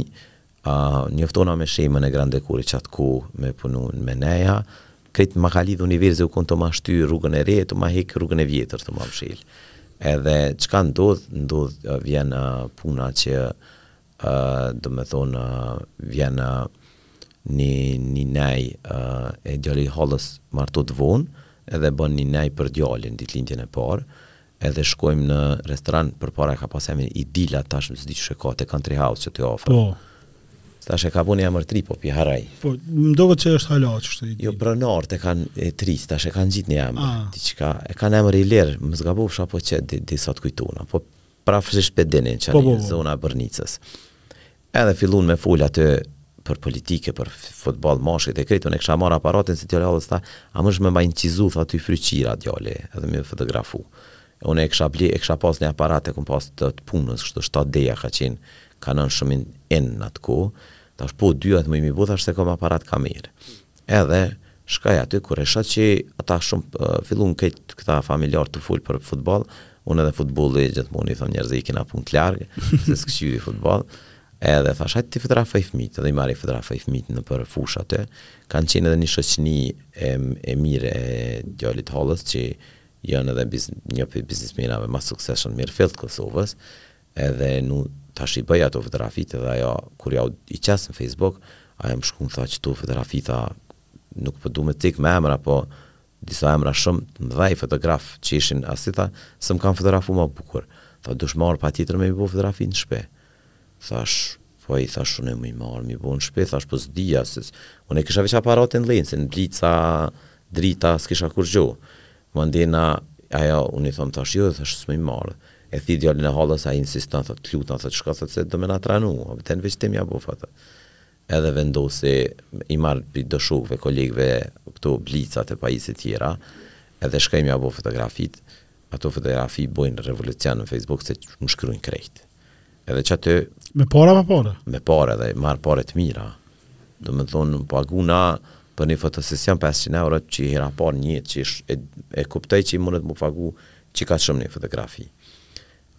uh, njoftohna me Shemën e Grande Dekorit që atë ku me punu në neja, këtë ma ka lidhë universi u kon tu ma shty rrugën e re, tu ma hekë rrugën e vjetër tu ma mshel. Edhe çka ndodh, ndodh vjen uh, puna që do me thonë vjen një, një nej e djali i hallës martohet vonë edhe bën një nej për djalin ditëlindjen e parë edhe shkojmë në restoran përpara ka pas emrin Idila tashmë s'di qysh e ka te country house qaty afër po tash e ka vënë emër ri po p'e harroj po më duket se është hala kështu i jo pronarët e kanë ndrru tash e kanë ngjit një emër ah. diçka e kanë emër Ilir m'mos gabofsha po qe diqysh e kujtona po Përafërsisht pe din që zona e Bërnicës. Edhe fillun me fol aty për politike, për futboll, meshkujt e krejt, unë e kisha marrë aparatin se djali hallës tha, a munësh me ma incizu, tha tu i fry qirat djalin, edhe me fotografu. Unë e kisha ble, e kisha pas një aparat e kom pas të, të punës, kështu shtatë deja ka qenë, ka kanë shumë in, in në atë kohë, thashë po dy të mujë me i bo, thashë se kom aparat ma mirë. Edhe shkoj aty kur e shoh që ata shumë filluan krejt këta familjarë tu fol për futboll, unë edhe futbolli gjithmonë i them njerëzve i kena punët larg, se s'kqyri futboll. Edhe thash, hajt t'i fotografoj fëmit, edhe i marr i fotografoj fëmit nëpër fusha aty, ka qenë edhe një shoqni e, e mirë e djalit hallës, që janë edhe biz, një prej biznismenave ma t'suksesshëm mirëfilli t'Kosovës, Edhe unë tash i boj ato fotografitë edhe ajo kur jau i qes në fejsbuk ajo më shkrun tha qito fotografi tha nuk po du me i cek me emra po disa emra shum t'mdhej fotograf që ishin asi tha sëm kan fotografu ma bukur tha du t'marr patjetër me mi bo fotografi n'shpi thash Po i thash unë muj marr mi bo në shpi thash po sdija se unë e kisha veq aparatin lensen blica drita skisha kurgjo mandena ajo unë i thom thash jo thash smuj marr e thirr djalin e hallës ai insiston thot të lutem thot shko thot se do me na tranu a vdes veq ti me ja bo foto edhe vendosi i marr prej do shokve kolegve këto blicat e pajisjet tjera edhe shkoj me ja bo fotografit ato fotografi bojn revolucion në facebook se më shkrujn krejt Edhe qaty... Me pare a pa pare? Me pare dhe marr pare të mira. Do me thonë, m'pagun për një fotosesion 500 euro që hera parë një që e, e kuptoj që mundet me pagu qaq shumë një fotografi.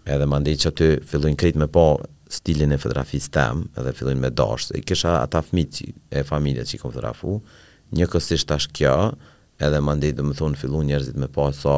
Edhe mandej qaty fillojnë krejt me pa stilin e fotografisë tem edhe fillojnë me dasht. I kisha ata fmit e familje që i kom fotografu, një kësisht ashtë kjo edhe mandej do me thonë fillu njerëzit me pa sa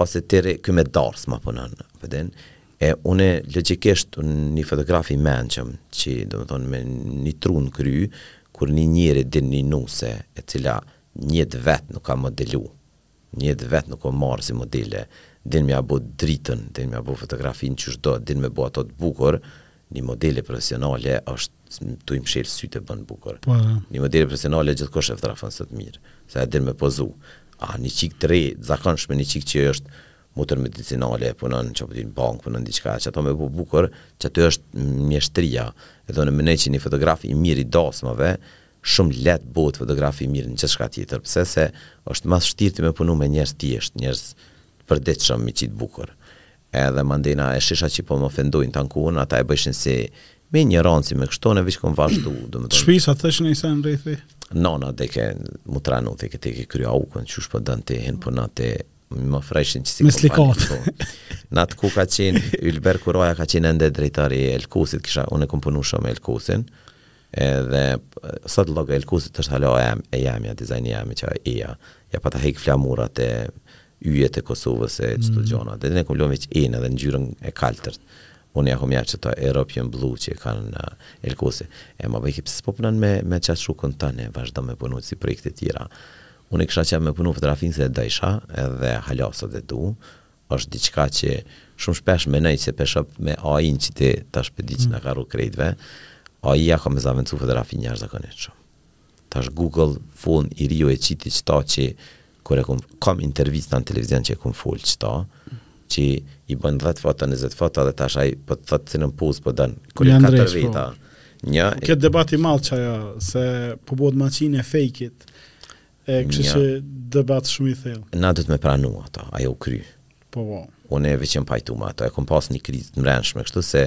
Ose të re, ky me dasma punon, po din. E unë logjikisht një fotograf i mençëm, që domethonë me një tru në kry, kur një njeri din një nuse e cila n'jetë t'vet nuk ka modelu, n'jetë t'vet nuk u marrë si modele, din me ja bo dritën, din me ja bo fotografinë qysh do, din me bo ato të bukur, një modele profesionale është tu i mshel syt e bën bukur po një modele profesionale gjithkush e fotografon sot mirë se e din me pozu a një çikë të re t'zakonshme një çikë që është motër medicinale punon ça po di n'bankë punon diçka qato me bo bukur qaty është mjeshtria e do me thonë që një fotograf i mirë i dasmave shumë let bëhet fotograf i mirë në gjithçka tjetër pse se është ma s'shtirti me punu me njerëz t'thjesht njerëz t'përditshëm me i qit bukur Edhe mandena e shihsha qe po më ofendojnë, tankun ata e bëjshin si me injoranci me kështu, une veq kom vazhdu domethënë Shpisë a t'thëshin naj sen rrethi? Nana thojke u tranu, tho ke t'e ke kry fakultetin qysh po don ti hin puna te më ofrëshin që si Me slikat. N'at kohë ka qen Ylber Kuraja, ka qen ende drejtor i Elkosit kisha unë kom punu shumë me Elkosin edhe sot logo Elkosit është hala e jemja dizajni jem që ia ja pata hek flamurat e yjet e Kosovës e çdo gjo. Edhe e kom lon veq edhe ngjyrën e kaltërt. Unë ja kom bo qëto European Blue që kanë Elkosi. E m'bojke pse s'po punon me me qet shokun tën, vazhdo me punu si projekte tjera. Unë kisha qef me punu fotografinë se e dojsha edhe hala sot e du. Është diçka që shumë shpesh menoj se pe sheh me AI-n që ti tash pe di që na ka rrok krejtëve. AI-ja ka me zavendsu fotografinë jashtëzakonisht shumë. Tash Google fon i riu e qiti qëta qi kur e kum kam intervista në televizion që e kum fol qëta qi i bën dhet foto njëzet foto dhe tash ai po të thot cilën pozë po don kur i katër po. veta në një po, kjo debat i madh qajo se po bëhet maçin e fejkit e kështu që debat shumë i thellë na do me pranu ato ajo u kry po po unë veç jom pajtu me ato e kum pas një krizë të mrendshme kështu se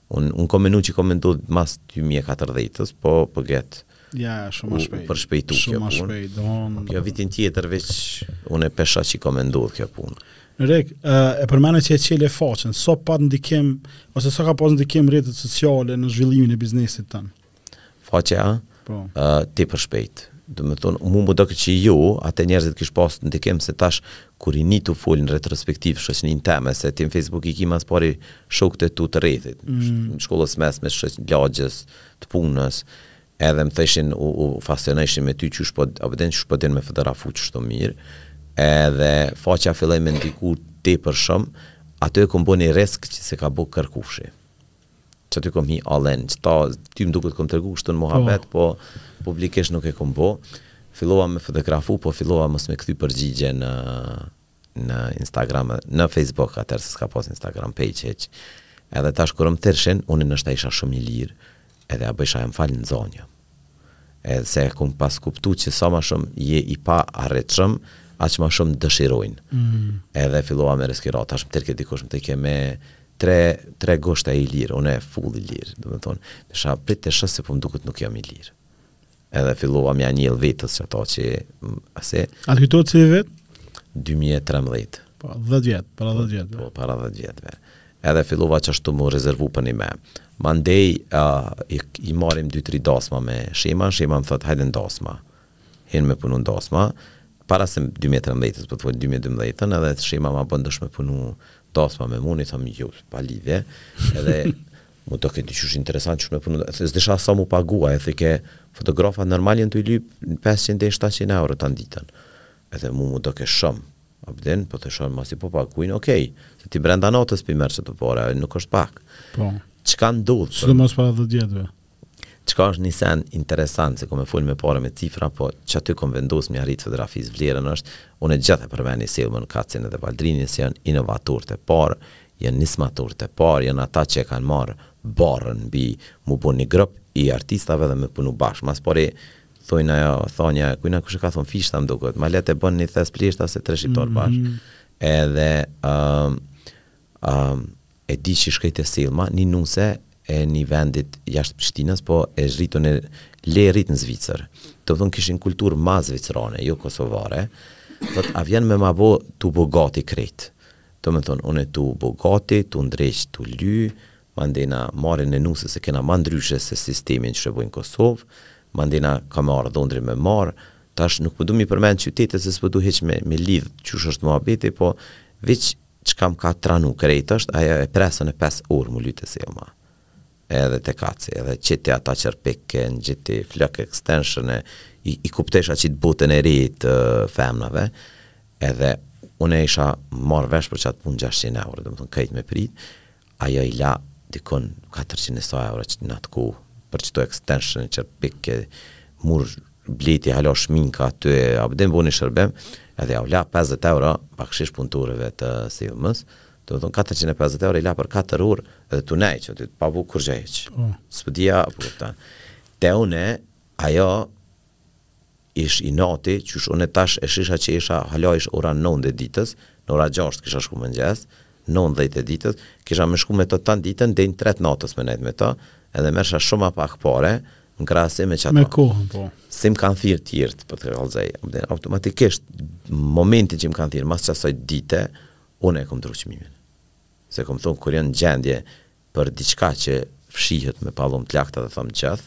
Unë un kom menu që ka me ndodh mas 2014-ës, po po qe. Ja, shumë më shpejt. U përshpejtu kjo punë. Shumë më shpejt, domon. Ja vitin tjetër veç unë e pashë që ka me ndodh kjo punë. Rek, uh, e përmende që e çele faqen, sa pat ndikim, ose sa ka pas ndikim rrjetet sociale në zhvillimin e biznesit tënë? Faqja po. ti për shpejt. Domethonë, mua më duket që ju, a te njerëzit kish pas ndikim se tash kur i ni tu fol në retrospektiv shoqninë teme, se ti në Facebook i ki ma s'pari shokët e tu të rrethit, mm. të shkollës mesme, shokë lagjes, të punës, edhe më thëshin u, u fascinojshin me ty qysh po, a po din qysh po din me fotografu qeshtu mirë, edhe faqa filloj me ndiku tepër shumë, ato e këmë bo një risk që s'e ka bo kërkushi. Qaty kom hi Alen, qita ty më duket kom tregu kështu në muhabet, po publikisht nuk e kom bo. Fillova me fotografu, po fillova mos me kthy përgjigje në në Instagram e në Facebook, atëherë se s'ka pas Instagram page hiç. Edhe tash kur më thirrshin, unë ndoshta isha shumë i lirë, edhe ja bëjsha më fal, i nxonë jam. Edhe se e kom pas kuptu që sa ma shumë je i paarritshëm, aq ma shumë dëshirojnë. Edhe fillova me reskiru, tash më thirrke dikush më thojke me tre, tre gusht a je i lirë, une full i lirë, domethonë, thojsha prit të shoh se po më duket nuk jam i lirë. Edhe fillova m'ia ndjell vetes që ata që, ase, A të kujtohet cili vit? 2013, Po, 10 vjet, para 10 vjetëve. po para 10 vjetëve. Edhe fillova qashtu mu rezervu për nime. Mandej i marrim dy tri dasma me Sheman, Shema më thotë hajde në dasma. Hin me punu në dasma, para se dy mijë e trembëdhjetë-ës po të fol dy mijë e dymbëdhjetë-ën edhe Shema ma bën a dosh me punu dasma me mu, unë i thom jo, pa lidhje. Edhe mu doke diqysh interesant qysh me punu, se s'disha sa mu pagu, e thojke fotografat normal janë tu i lyp pesëqind deri shtatëqind euro tan ditën. Edhe mu mu doke shum. A bon, po të shohim ma si po paguajnë, ok, se ti brenda natës pi merr do pare, e nuk është pak. Po. Çka ndodh? Sidomos para 10 vjetëve. Çka është një send interesant, se kom me fol me para me cifra, po çka e kom vendos me ia rrit fotografisë vlerën është, unë gjithë e përmendi Sellmën Kacin edhe Valdrinin se janë inovatorë të parë, janë nismatorë të parë, janë ata që e kanë marrë barrën mbi mu bo një grup i artistave dhe me punu bashkë. Ma së pari, thojnë ajo thonja e kujna kush e ka thon fishta më duket ma lehtë e bën një thes pleshta se tre shqiptarë mm -hmm. bash mhm. edhe um, um, e di që shkojke te Sellma një nuse e një vendit jashtë Prishtinës po e rritun le e rrit në Zvicër domethonë kishin kulturë ma zvicrane jo kosovare thot a vjen me ma bo tu u bo gati krejt domethonë unë tu u bo gati tu u ndreq tu u ly Mandena marrje e nuses e kena ma ndryshe se sistemin qysh e bojnë Kosovë, mandena ka me ardhë dhondri me marrë, tash nuk po du mi përmend qytete se s'po du hiq me lidh qysh është muhabeti po veq qka m'ka tranu krejt është ajo e preta une pesë orë mu ly te Sellma edhe te Kaci edhe qiti ata qerpikë e ngjiti flok extension e i kuptojsha qit botën e re të femnave edhe une isha marrë vesh për qatë punë gjashtëqind euro domethënë krejt me prit Ajo i la dikun katërqind e sa euro në atë kohë për qito extension e qerpikë mur bleu hala shminka aty a po din boni një shërbim edhe jau la pesëdhjetë euro bakshish punëtorëve të Sellmës domethonë katërqind e pesëdhjetë euro i la për katër orë edhe tu nejt qaty pa bo kurgjë hiç po. s'po dija a po kupton te une ajo Ish inati, qysh une tash e shihsha që isha hala ish ora nëntë e ditës, në ora gjashtë kisha shku mëngjes, nëntë dhjetë e ditës, kisha me shku me ta tan ditën dej në tre të natës me nejt me ta, edhe merrsha shum ma pak pare, në krahasim me qata. Me kohën, po. Si më kanë thirr tjert po të kallzoj, automatikisht momentin që më kanë thirr mas qasaj dite, une e kom ndrru qmimin. Se kom thon kur jan në gjendje për diçka që fshihet me pallom t'lagta edhe t'hup meniher,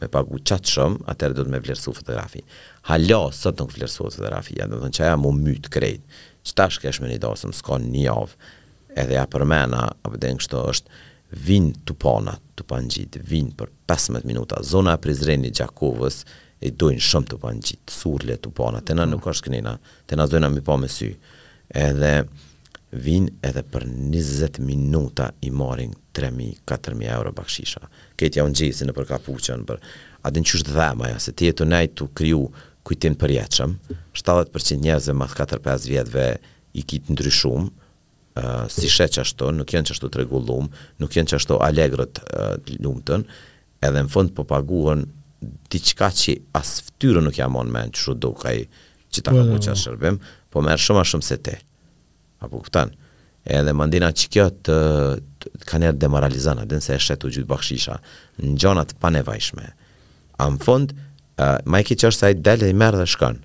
me pagu qat shum, atëherë duhet me vlersu fotografi. Hala sot nuk vlersohet fotografia, domethënë që ja mu myt krejt, që tash kesh me ni dasëm, s'ka ni javë, edhe ja përmena, a po din kështu është, vijnë tupanat, tupangjit, vijnë për pesëmbëdhjetë minuta, zona e Prizrenit, Gjakovës, i dojnë shum tupangjit, surrle, tupana, te na nuk është kni-na, te na s'dojna mi pa me sy. Edhe vijnë edhe për njëzet minuta i marrin tre mijë katër mijë euro bakshisha. Këta jau ngjesin nëpër kapuçe nëpër A din qysh dhemb ajo se ti je tu nejt tu kriju kujtim përjetshëm, shtatëdhjetë për qind t'njerëzve mas katër pesë vjetëve i ki t'ndryshumë, s'i sheh qashtu, nuk janë qashtu të rregullum, nuk janë qashtu allegro t'lumtun, Edhe në fund po paguhen diçka qe as ftyrën nuk ja mon n'mend qysh u dok ai që ta ka bo qat shërbim, po merr shumë ma shumë se ti. A po kupton? Edhe mandena që kjo të kanjëherë demoralizon, a din se e sheh tu gjujt bakshisha në gjona të panevojshme. A në fund, ma e keqe është se ai del dhe i merr dhe shkon.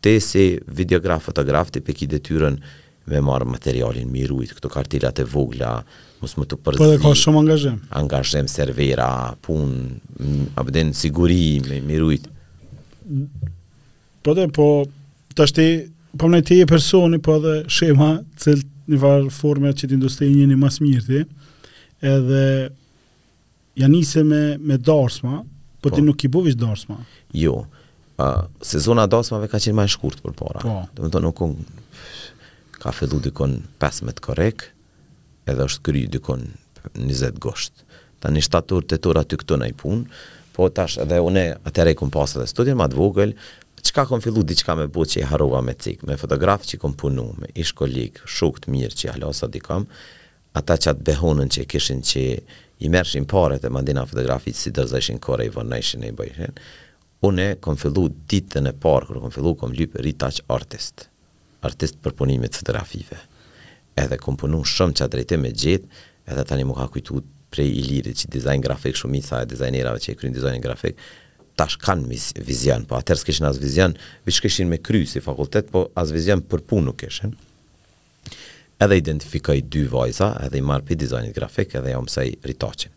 Te si videograf fotograf ti p'e ki detyrën me marr materialin m'i rujt këto kartelat e vogla mos me t'u përzi po dhe ka shumë angazhim angazhim servera pun update siguri me m'i rujt po dhe po tash ti po më ti e personi po dhe shema cil një farë forme që t'industri një një ma s'miri ti edhe Ja nise me me darsma, po, po. ti nuk i bëvish darsma. Jo. Ë, uh, sezona e darsmave ka qenë më e shkurtë përpara. Po. Do me thonë u kon ka filluar dikon 15 korrik, edhe është kry dikon 20 gusht. Tani shtator tetor aty këtu ni punë, po tash edhe unë atëre kom pas edhe studim ma t'vogël, çka kam fillu diçka me bëu që harova me cik, me fotograf që kam punu me ish koleg, shok të mirë që hala sot i kam. Ata qat behonen qe kishin qe i merrshin paret e mandena fotografitë s'i dorëzojshin kurrë e i vonojshin e i bojshin une kom fillu ditën e parë kur kom fillu kom lyp retouch artist artist përpunimi të fotografive edhe kom punu shumë qat drejtim me gjet edhe tani m'u ka kujtu prej Ilirit që dizajn grafik shumica e dizajnerave qe e kryjn dizajnin grafik tash kan vizion po atëherë s'kishin as vizion veq kishin me kry si fakultet po as vizion për punë nuk kishin. Edhe identifikoj dy vajza edhe i marr prej dizajnit grafik edhe jau mësoj retouchin.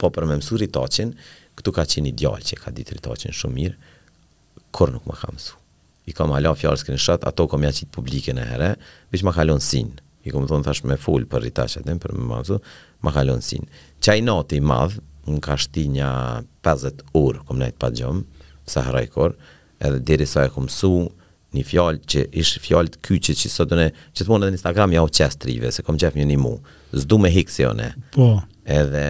Po për me mësu retouchin, këtu ka qenë një djalë që e ka ditë retouchin shumë mirë, kurrë nuk më ka mësu. I kam hala fjalë screenshot, ato kom me i qitë publike niherë, veq ma ka lon seen. I kom thonë thash me folë për retouch aty, për me ma mësu, ma ka lon seen. Qaj inati i madh, më ka shti nja pesëdhjetë orë kom nejtë pa gjumë, s'e harroj kurrë, Edhe deri sa e kom msu ni fjalë që ish fjalë kyçe që sot unë gjithmonë edhe në Instagram jau qes t'rive se kom qef me nimu. S'du me hik si unë. Po. Edhe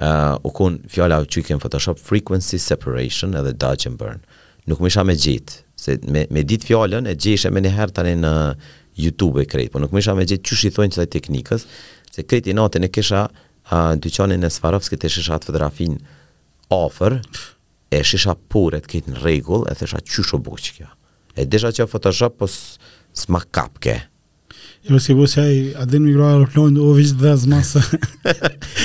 uh, u kon fjala u qujke n' Photoshop frequency separation edhe dodge and burn. Nuk mujsha me gjetë, se me, me ditë fjallën e gjeshe me njëherë tani në YouTube e krejt, po nuk mujsha me gjetë qysh i thonjë qëtaj teknikës, se krejt inatin e kisha uh, dyqanin e Swarovski e shisha atë fotografinë ofër, E shihsha poret të ken në rregull e thojsha qysh u bo kjo. E disha që photoshop po s'ma kapke. Jo si vos ai a din me ngreh aeroplanin do veç dhez mas.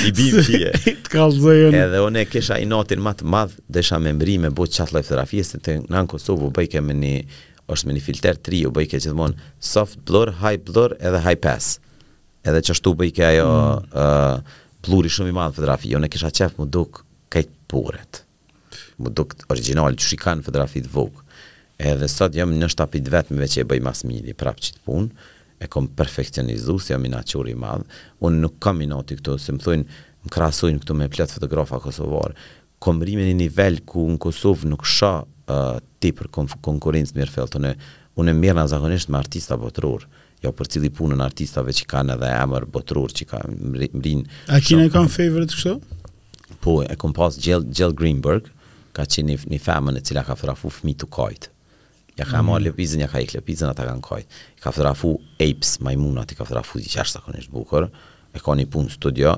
I bin ti. Të kallzoj unë. Edhe unë kisha inatin më të madh, desha me mbri me bo çat lloj fotografie se te na n Kosovë u bojke me një është me një filter 3 u bojke gjithmonë soft blur, high blur edhe high pass. Edhe çashtu bojke ajo mm. uh, bluri shumë i madh fotografi. Unë kisha qef mu duk Krejt poret. Mu dukë origjinal qysh i kan fotografit Vogue. Edhe sot jom ndoshta pi t vetmive që e boj ma s miri prap qit pun e kom perfeksionizu se jom inatqor i madh un nuk kam inati ktu se më thojn më krahasojn ktu me plot fotografa kosovar kom mrri me ni nivel ku në kosov nuk shoh tepr konkurenc mirfillt une un mirrna zakonisht me artista botror Jo përcjelli punën artistave që kanë edhe emër botëror që kanë mrri. A ki nëkon favorite kështu? Po, e kom pas Jill, Jill Greenberg, ka qenë një, një femën e cila ka fotografu fëmi tu kajtë. Ja ka mm. marrë lëpizën, ja ka hik lëpizën, ata kanë kajtë. Ka fotografu apes, majmunat i ka fotografu jashtëzakonisht bukur. E ka një punë studio,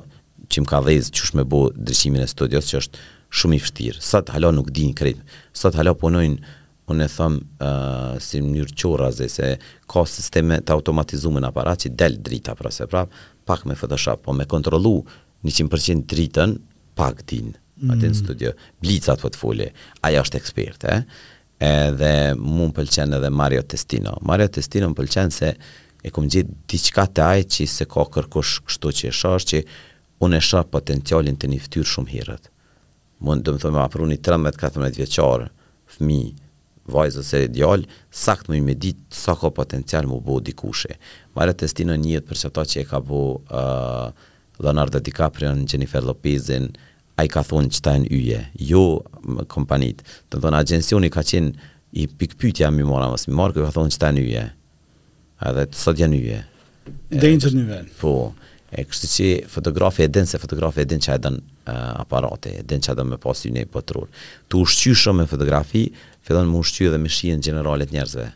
që më ka dhezë qysh me bo ndriçimin e studios, që është shumë i vështirë. Sot hala nuk din krejt. Sot hala punojnë Unë e them si n mënyrë qorrazi se ka sisteme të automatizume në aparat që del drita prap se prap, pak me fotoshop, po me kontrollu njëqind për qind dritën pak din atje në studio. Blicat po të foli, ajo është eksperte, edhe mu më pëlqen edhe Mario Testino. Mario Testino më pëlqen se e kom gjet diçka te ai që s'e ka kërkush kështu që e shoh që unë e shoh potencialin te një fytyrë shumë herët. Domethonë me ma pru ni trembëdhjetë katërmbëdhjetë vjeçar fëmijë vajzë ose djalë saktë muj me dit sa ka potencial mu bo dikushi Mario Testino njihet për qëta që e ka bo Leonardo Dikaprion Xhenifer Lopezin ai ka thonë qëta jan yje jo kompanitë domethonë agjencioni ka qenë n pikëpytje a mi marr a mos mi marr ky ka thonë qëta jan yje. Edhe ata sot janë yje. Edhe n qat nivel. Po, e kështu që fotografi e din se fotografi e din që e don aparate, e din që e don me pas input n tru. Tu u ushqy shumë me fotografi, fillon mu ushqy edhe me shijen generale t njerëzve.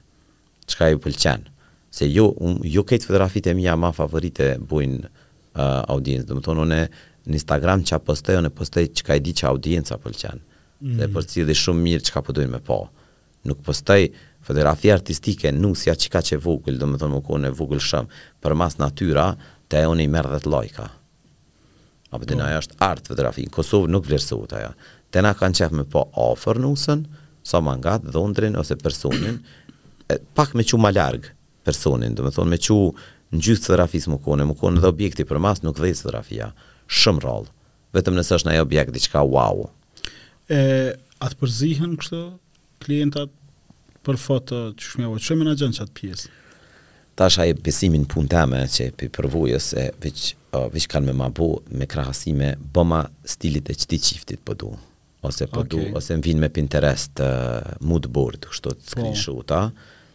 Qëka ju pëlqen? Se jo, um, jo krejt fotografit e mija ma favorite bojnë uh, audiencë. Domethonë, unë në Instagram qka postoj, unë postoj qëka e di që audienca pëlqen. Mm. Dhe përcjelli shumë mirë qëka po dojnë me pa. Nuk postoj fotografi artistike nusja që kaq e vogël domethënë me kon e vogël shum përmas natyra te na i merr dhjetë lajka a po din ajo është art fotografi në Kosovë nuk vlerësohet ajo te na kanë qef me pa afër nusën sa ma ngat dhondrin ose personin pak me çu ma larg personin domethënë me çu në gjys të fotografisë me kon e me kon edhe objekti përmas nuk dhezë fotografia shum rrallë Vetëm nëse është naj objekt diçka wow. E a të përzihen kështu klientat për foto qysh me ja bo, qysh e menaxhon qat pjesë? Tash ai besimi n'punë teme që e prej përvojës e veç, veç kanë me ma bo me krahasime boma stilin e qëti çiftit për po du. ose po du, ose më vijnë me Pinterest uh, mood board, kështu të po. screenshota,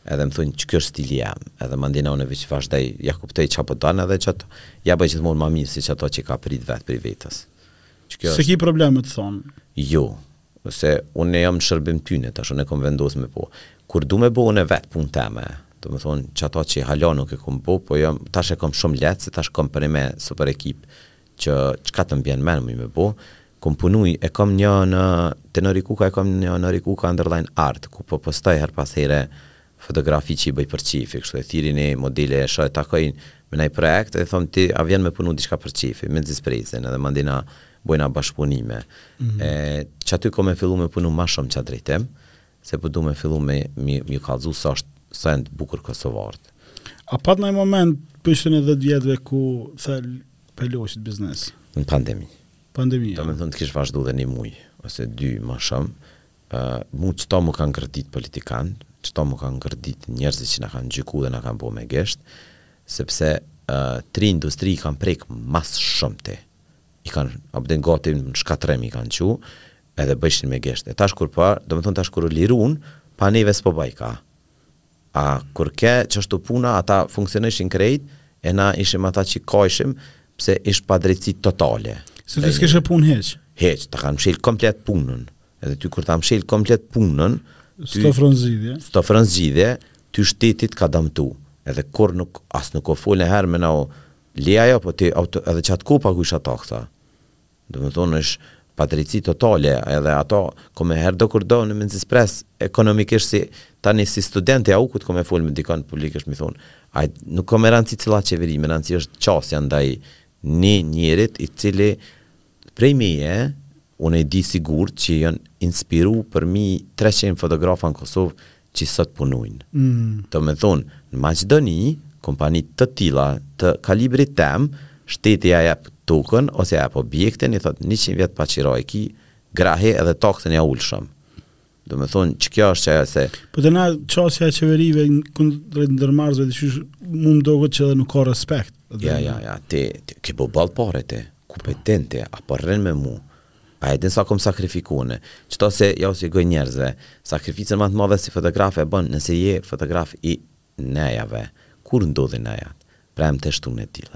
edhe më thonë që kjo është stili jem, edhe mandena unë veç vazhdoj, ja kuptoj çka po don edhe qato, ja bëj gjithmonë ma mirë se qato çka prit vetë prej vetes. Që kjo se është... ki problem me t'thonë? Jo, se unë jam në shërbim tyne, tash unë e kom vendos me bo. Kur du me bo unë vetë punë teme, domethonë qato që hala nuk e kom bo, po jam, tash e kom shumë lehtë, se tash kom përnime super ekip, që çka të m'bjen n'men muj me bo, kom punu e kom një në te Nori Kuka e kom një Nori Kuka Underline Art ku po postoj her pas here fotografi që i bëj për qejf e kështu e thirri një modele e shoh e takoj me naj projekt e thom ti a vjen me punu diçka për qejf me nxis prezin edhe mandena bojna bashkëpunime mm -hmm. e qaty kom me fillu me punu ma shumë qat drejtim Se po du me fillu me m'i kallxu sa është sa janë të bukur kosovarët. A pat naj moment pyshen e dhjetë vjetëve ku the pëlsit biznes? Në pandemi. Pandemi. Do me thënë të kish vazhdu dhe një muj, ose dy më shumë, mu qëtu m'u kanë gërdit politikanët, qëtu m'u kanë gërdit njerëzit që na kanë gjyku dhe na kanë bo me gisht, sepse uh, tri industri i kanë prek ma së shumti. I kanë, a p'e din gati në shkatrrim i kanë çu, Edhe bëjshin me gisht. E tash kur po, domethënë tash kur u liruan, pa neve s'po bojka. A kur ke qashtu puna, ata funksionojshin krejt, e na ishim ata që kajshim, pse ish padrejtësi totale. Se ti s'kishe punë hiç. Hiç, ta kanë mshel komplet punën. Edhe ty kur ta mshel komplet punën, ty s't'ofron zgjidhje. S't'ofron zgjidhje, ty shteti të ka dëmtu. Edhe kur nuk as nuk u fol njëherë me na u le ajo, po ti edhe qat kohë paguajshe taksa. Domethënë është padrejtësi totale edhe ato kom me herëdokurdo në mendzi spres ekonomikisht si tani si student i AUK-ut kom me fol me dikon publikisht me i thonë ai nuk o me rëndësi cila qeveri me rëndësi është qasja ndaj një njerit i cili prej meje unë e di sigurt që janë inspiru përmi 300 fotografa në Kosovë që sot punojnë. Domethënë, në Maqedoni, kompani të tilla të kalibrit tim, shteti ia jep tokën ose ia jep objektin, i thotë njëqind vjet pa qira e ki, grahi edhe taksën ja ul shumë. Domethënë, qëkjo është ajo se Po te na qasja e qeverive kundrejt ndërmarrësve diqysh mu më duket që edhe nuk ka respekt. Ja, ja, ja, ti ke bo boll pare ti, kompetente, a po rrin me mua. A e din sa kom sakrifiku unë? Qëto s'e jau shpjegoj njerëzve. Sakrificën ma të madhe si fotograf e bën nëse je fotograf i nejave. Kur ndodhin nejat? Premte e shtunë e diel.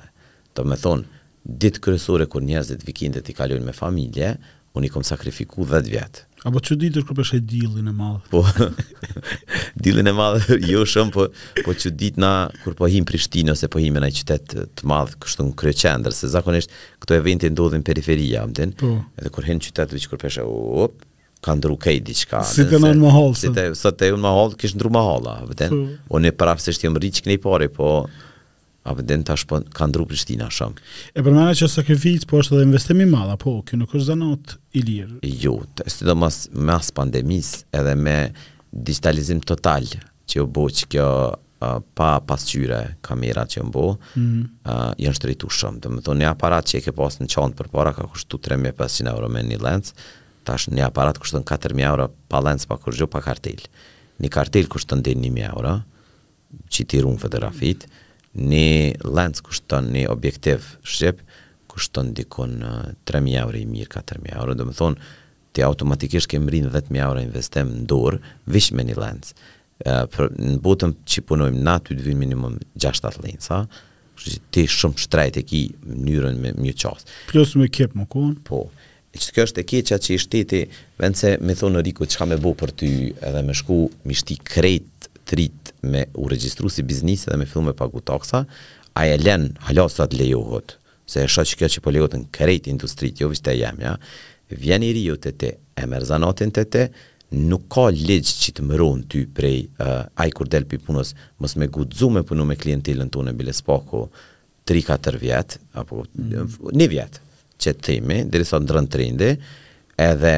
Domethënë, ditët kryesore kur njerëzit vikindet i kalojnë me familje, unë i kom sakrifiku dhjetë vjet. A po çuditesh kur po sheh diellin e madh. Po. Diellin e madh jo shumë, po po çuditna kur po hi në Prishtinë ose po hi në naj qytet të madh kështu në kryeqendër, se zakonisht Këto eventet ndodhin periferi, a m'kupton, po. edhe kur hin n'qytet veç kur po sheh, op, ka ndru krejt diçka. Si te na në mahallë. Si të, sot të unë më halë, kish ndrru mahalla, a e din. Po. Unë përafërsisht jam rritë qëkëtu pari, po, a e din tash po, ka ndru Prishtina shumë. E përmende që sakrificë, po është edhe investimi i madh a, po, kjo nuk është zanat i lirë. Jo, të, sidomos mas pandemisë, edhe me digitalizim total, që u bo që kjo pa pasqyre kamerat që u bo, mm. uh, janë shtrejtu shumë. Domethonë, një aparat që e ke pas në çantë përpara, ka kushtu 3.500 euro me një lens, tash një aparat kushton 4.000 euro pa lens, pa kurgjo, pa kartelë. Një kartelë kushton 1.000 euro, që t'i run fotografitë, një lens kushton një objektiv shqip, kushton dikun 3.000 euro i mirë, 4.000 euro, domethonë, Ti automatikisht ke mri dhjetë mijë euro investim në dorë, veç me një lens. Për në botën që punojmë na ty të vyjnë minimum gjashtë shtatë lensa, kështu që ti shumë shtrejt e ki mënyrën me ju qasë. Plus me ecë me kohën. Po. E qëkjo është e keqa që shteti, vend se me thonë Riku çka me bo për ty edhe me shku, mi shti krejt të rijtë me u registru si biznise dhe me fillu me pagu taksa, a e len, hala sa të lejohet, Se e shoh që kjo që po lejohet n'krejt industritë, jo veç te jemja, vjen i riu te ti, e merr zanatin te ti, nuk ka ligj që të mbron ty prej, ai kur del prej punës mos me guxu me punu me klientelën tone bile s'paku tri katër vjet, apo një vjet që të themi, deri sa ndrron trendi, edhe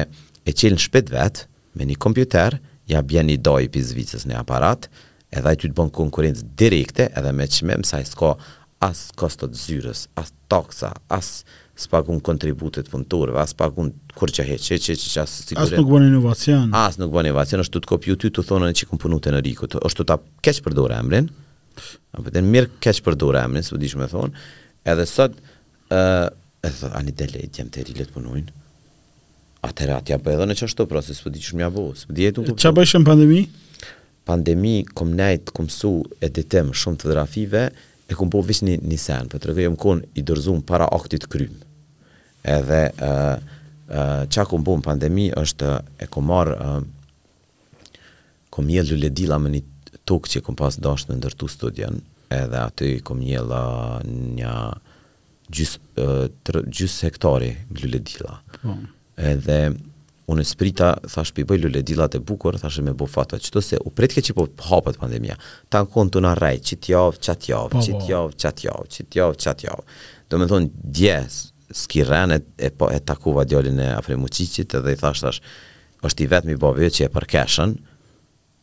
e çel në shpi t'vet, me një kompjuter, ja bjen një dajë pi Zvicrës një aparat, Edhe ai ty të bën konkurrencë direkte edhe me çmim se ai s'ka as kosto të zyrës, as taksa, as s'pagun kontribute të punëtorëve, as pagun kurrgjë hiç, hiç, hiç, hiç, as sigurim. As nuk bën inovacion. As nuk bën inovacion, është tu të kopju ty, tu thonë unë qëku kom punu te Riku, është tu ta keqpërdorë emrin, apo të mirë keqpërdorë emrin, s'po di qysh me thonë, edhe sot, ë, edhe thotë, ani de le, djem të ri le të punojnë, atëherë a t'ja boj edhe unë qashtu, pra se s'po di qysh me ja bo, s'po di a je tu kuptu. Çka bëjshe në pandemi? Pandemi kom nejt ku msu editim shum të fotografive e kom bo veq ni ni sen po tregoj jom kon i dorzum para aktit t'krym edhe ça kom bo në pandemi është e kom marr kom mjell luledilla me ni tok qe kom pas dasht me ndërtu studion edhe aty kom mjell nja gjys gjys hektari luledilla Edhe unë s'prita, thashë pi bojn luledillat e bukur, thashë me bo foto, qëto se u pritke që po hapet pandemia, tan kon tu na rrejt, qitë javë, qatë javë, po, po. qitë javë, qatë javë, qitë javë, qatë javë. Domethonë, dje, s'ki rrene, e, po, e takuva djalin e Afrim Muçiqit, edhe i thashë, thashë, është i vetmi babi që e përkeshën,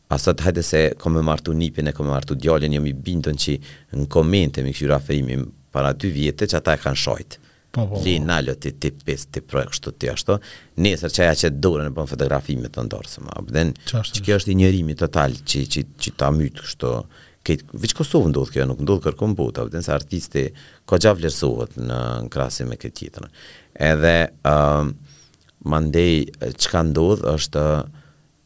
A sot hajde se kom me martu nipin a kom me martu djalin jom i bindun qi n'komente mi kqyr Afrimin para dy vjete që ata e kan shajt Po po po. Nalu ti ti pis ti prap kështu ti ashtu nesër ça ja qet dorën e bën fotografi me të ndërsa masanej ç'është kjo është injorimi total qi qi qi ta myt kështu kejt veq Kosovë ndodh kjo nuk ndodh kërkun botë a vden se artisti kurgja vlerësohet në krahasim me kejt tjetrën edhe mandej çka ndodh është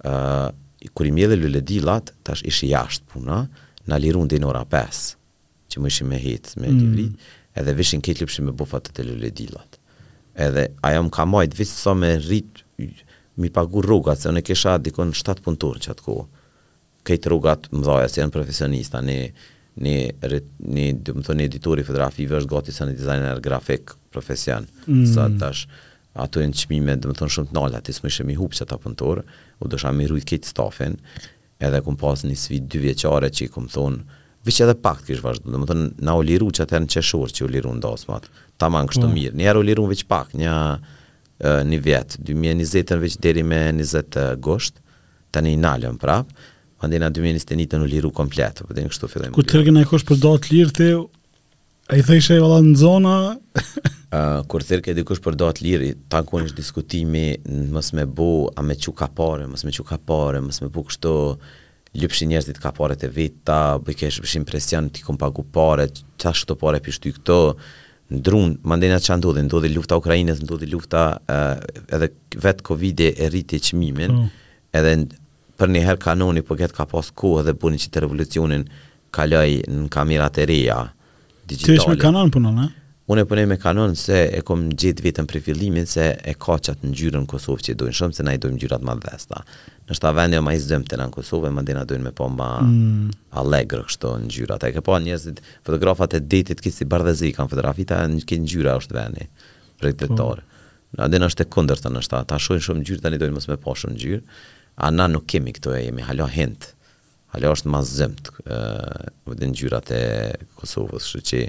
Ëë, kur i mjella luledilat, tash ishin jashtë puna, na lirun deri në ora pesë, që mujshim me ecë, me livrit, edhe vishin krejt lypshin me bo foto te luledilat. Edhe ajo më ka majtë veç sa me rrit, mi pagu rrogat, se unë kisha dikun shtatë punëtorë në qatë kohë. Krejt rrogat mëdhaja, se janë profesionista, një, një, një, domethonë një editor i fotografive është gati sa një dizajner grafik profesion, sot është, Ato janë çmime domethënë shumë të nala, ti s'mundeshe mi hup qata punëtorë, u dashke mi rujt kejt stafin, edhe kum pas ni sfidë dy vjeqare që i kum thonë, veq edhe pak të kish vazhdu, domethënë na u liru qatëherë në qershor që u lirun dasmat, taman kështu mirë, nji herë u lirun veq pak, në, në vitin, dy mijë e njëzetën veq deri me njëzet gusht, tani i nalën prapë, mandej në dy mijë e njëzet e njëtën u liru komplet, po dini kështu fillojmë. Kur thirrke nëkush për datë t'lirë ti, Ai thëshë a valla n' zona uh, kur thirrke dikush për datë t'lirë, tan u kon diskutimi, mos me bu, a me çu kapare, mos me çu kapare, mos me bu kështu lypshin njerëzit kaparet e veta, bojke, bojshin presion t'i kom pagu pare, çash këto pare pi shty këto ndrun, mandej na çka ndodhi, ndodhi lufta Ukrainës, ndodhi lufta uh, edhe vet Covidi e rriti çmimin. Mm. Edhe Për një herë Canoni po qetë ka pas kohë edhe boni qët revolucionin kaloi në kamerat e reja digjitale. Ti edhe me Canon punon, a? Unë punoj me Canon se e kom gjetë veten prej fillimit se e ka qatë ngjyrën në Kosovë që i dojnë shumë se na i dojmë ngjyrat ma t'ndezta. Ndoshta vendi o ma i zymtë në Kosovë e mandej na dojnë me pa ma mm. allegrë kështu ngjyrat. E ke pa njëzit fotografat e detit kësi bardhezi kanë fotografita se n'krejt ngjyra është vendi, rejtë të po. N'Athinë është e kundërtën ashtu, ata shohin shumë ngjyrë tani dojn' mos me pa shumë ngjyrë, a na nuk kemi këtu e jemi hala hirtë, hala është ma e zymtë edhe ngjyrat e Kosovës, kështu qe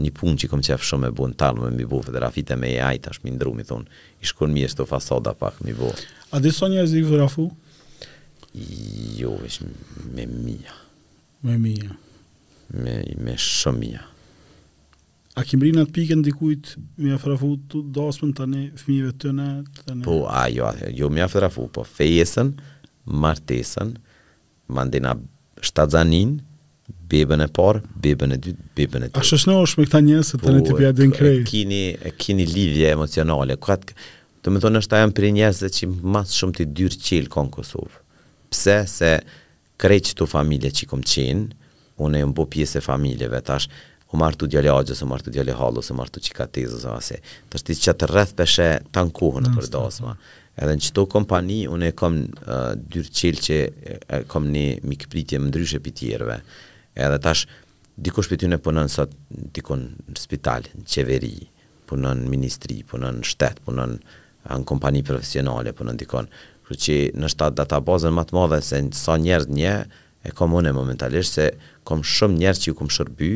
nji punë qe kom qef shumë me bo n't'ardhmen mi bo fotografitë me AI tash mi ndrru me thonë i shkon mirë këto fasada pak mi bo. A di sa njerëz i ke fotografu? Jo veç se me mija. Me mija. Me me shumë mija. A ki mbrri n'atë pikën dikujt me i fotografu dasmën tani fëmijëve të tyne tani... Po, a jo, jo me i fotografu, po fejesën, martesën, mandina shtatzaninë, bebën e parë, bebën e dytë, bebën e tretë. A shoqnohesh me këta njerëz se tani ti po, p'ja din krejt? E kini, e kini lidhje emocionale, këtë, domethonë është ajo prej njerëzve që mas shumë ti dyrt qelë kom n'Kosovë. Pse se Krejt qëto familje qi kom qen une jom bo pjes e familjeve tash u martu djal i axhës u martu djal i hallës u martu qika tezës e asi tash ti qat rreth pe sheh tan kohën nëpër dasma edhe n'qëto kompani une e kom dyrt qelë qe e kom ni mikpritje ma ndryshe pi tjerëve edhe tash dikush pi tyne punon sot dikun nspital nqeveri punon nministri punon nshtet punon A në kompani profesionale punon dikun. Kështu qe ndoshta databazën ma të madhe se sa njerz njeh e kom une momentalisht se kom shum njerz që ju kom shërby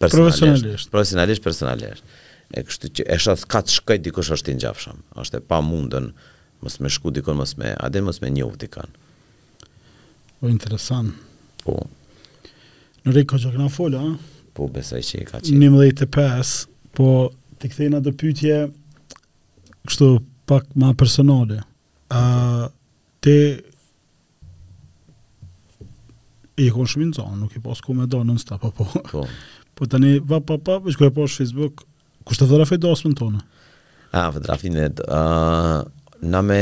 personalisht profesionalisht personalisht e kështu që e shoh s'ka ku të shkoj dikush osht i ngjafshëm osht e pa mundun mos me shku dikun mos me a din mos me njoft dikon. O interesant. Po. N'rregull ka që kena folë, a? Po, besoj që e ka qenë. Njëmdhet e pes, po t'i kthehna atë pytje, kështu pak ma personale. A, ti je kon shumë i zanë, nuk ki pas ku me do n'Insta, po, po. Po, po tani, pa, pa, pa, që ke pas Facebook, Kush të fotografoi dasmën tane? A, fotografin e... Uh, na me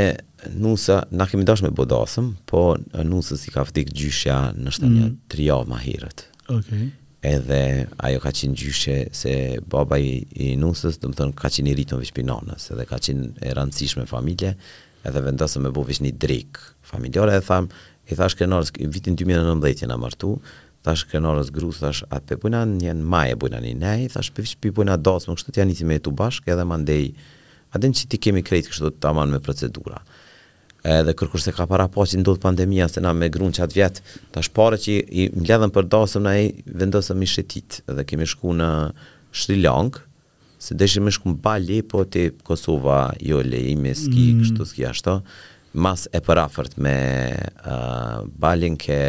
nusa, na kemi dashë me bo dasëm, po nusës i ka vdek gjyshja ndoshta nji mm. tri javë ma hirët. Okay. Edhe ajo ka qenë gjyshe se baba i, i nusës, domethënë, ka qenë i rritën viç prej nanës, edhe ka qenë e rëndësishme n'familje, edhe vendosëm me bo viç një drikë familjare, edhe thamë, i thashë Krenarës, vitin 2019 jena martu, Thash Krenarës grus thash a pe bujna njen n'maj e bujna ni nej thash pe viq pi bujna dasmë kështu tja nisim me jetu bashk edhe mandej a din qi ti kemi krejt kështu taman me procedura edhe kërkush se ka parapa qi ndodh pandemija se na me grun qat vjet thash paret qi i mbledhëm për dasëm na i vendosëm mi shetit edhe kemi shku në Shri Lankë se deshim me shku n'Bali po te Kosova jo lejmë ski kështu ski ashtu ma e përafërt me Balin ke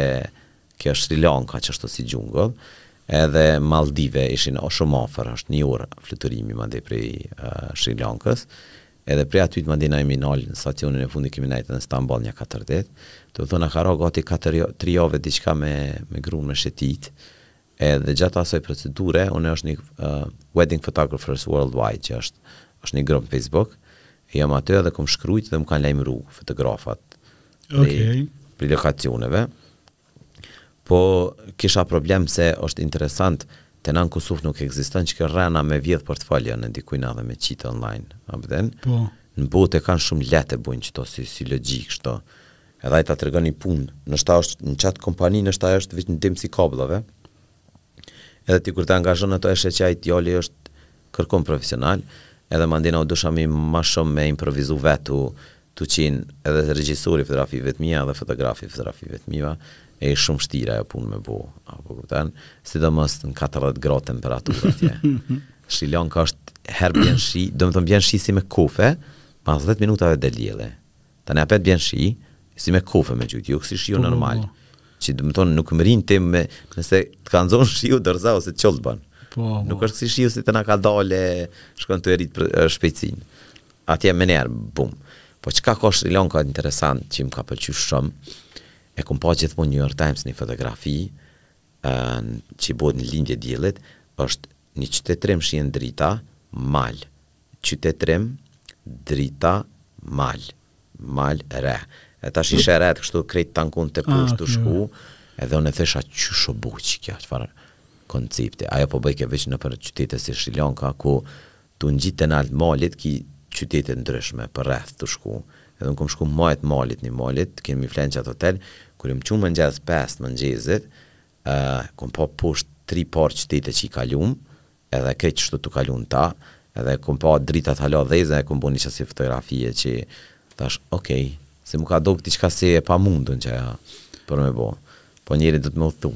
kjo është Sri Lanka që është si xhungëll, edhe Maldive ishin o shumë afër, është një orë fluturimi madje prej Sri Lankës, edhe prej atyt mandena jemi nal në stacionin e fundit kemi nejtë në Stamboll një katër ditë, do të thonë na ka ra gati katër tri javë diçka me me gruan me shetitë, edhe gjatë asaj procedure unë është një uh, wedding photographers worldwide që është është një grup Facebook, jam aty edhe kom shkrujt dhe më kanë lajmëru fotografat okay. prej lokacioneve. Po kisha problem se është interesant te na n'Kosovë nuk ekziston që rrena me vjedh portfolion e dikujna edhe me qitë online. A po din? Po. Në botë e kanë shumë lehtë e bojnë qeto si, si logjikë kështu. Edhe ai ta tregon një punë, nashta është në qat kompani, nashta është veç ndihmës i kabllave. Edhe ti kur të angazhon ato e sheh që ai djali s'është kërkun profesional, edhe mandena u dusha mi ma shum me improvizu vet tu tu qenë edhe regjisor i fotografive të mia edhe fotograf i fotografive të mia e ish shum vshtirë ajo punë me bo a po kupton sidomos në katërdhjetë gradë temperaturë atje Shrilanka është herë bjen shi do të thon bjen shi si me kofe pas dhjetë minutave del dielli Tani apet bjen shi, si me kofe me gjujt, jo kësi shiu po, po, normal. Po. Që do të thonë nuk mrrin ti me, nëse të ka nxon shiu dorzohu se të qullt bën. Po, po. Nuk është kësi shiu si te na kadalë shkon tu rrit shpejtësinë. Atje menjëherë, bum. Po çka ka Sri Lanka interesant që më ka pëlqyer shumë. E kom pa gjithmonë New York Times një fotografi, ë që bëhet në lindje t'diellit, është Një qytetërim shihen drita, mal, qytetërim, drita, mal, mal, re. E tash i sheh retë kështu krejt tankun te poshtë ah, tu shku, edhe unë e thesha qysh o bo qikjo, çfarë koncepti. Ajo po bëjke veç nëpër qytete si Shrilanka, ku tu ngjitë te naltë malit, ki qytete t'ndryshme përreth tu shku. Edhe unë kom shku maje t'malit një malit, kemi flenë n'qat hotel, kur jemi qu n'mëngjes 5 t'mëngjesit, E kom pa posht tri parë qytete që i kalum edhe krejt qështu tu kalun ta edhe kom pa dritat hala dheza e kom bo ni qasi fotografije qe thash ok se mu ka dok diçka si e pamundun qe për me bo po njeri duhet me udhtu.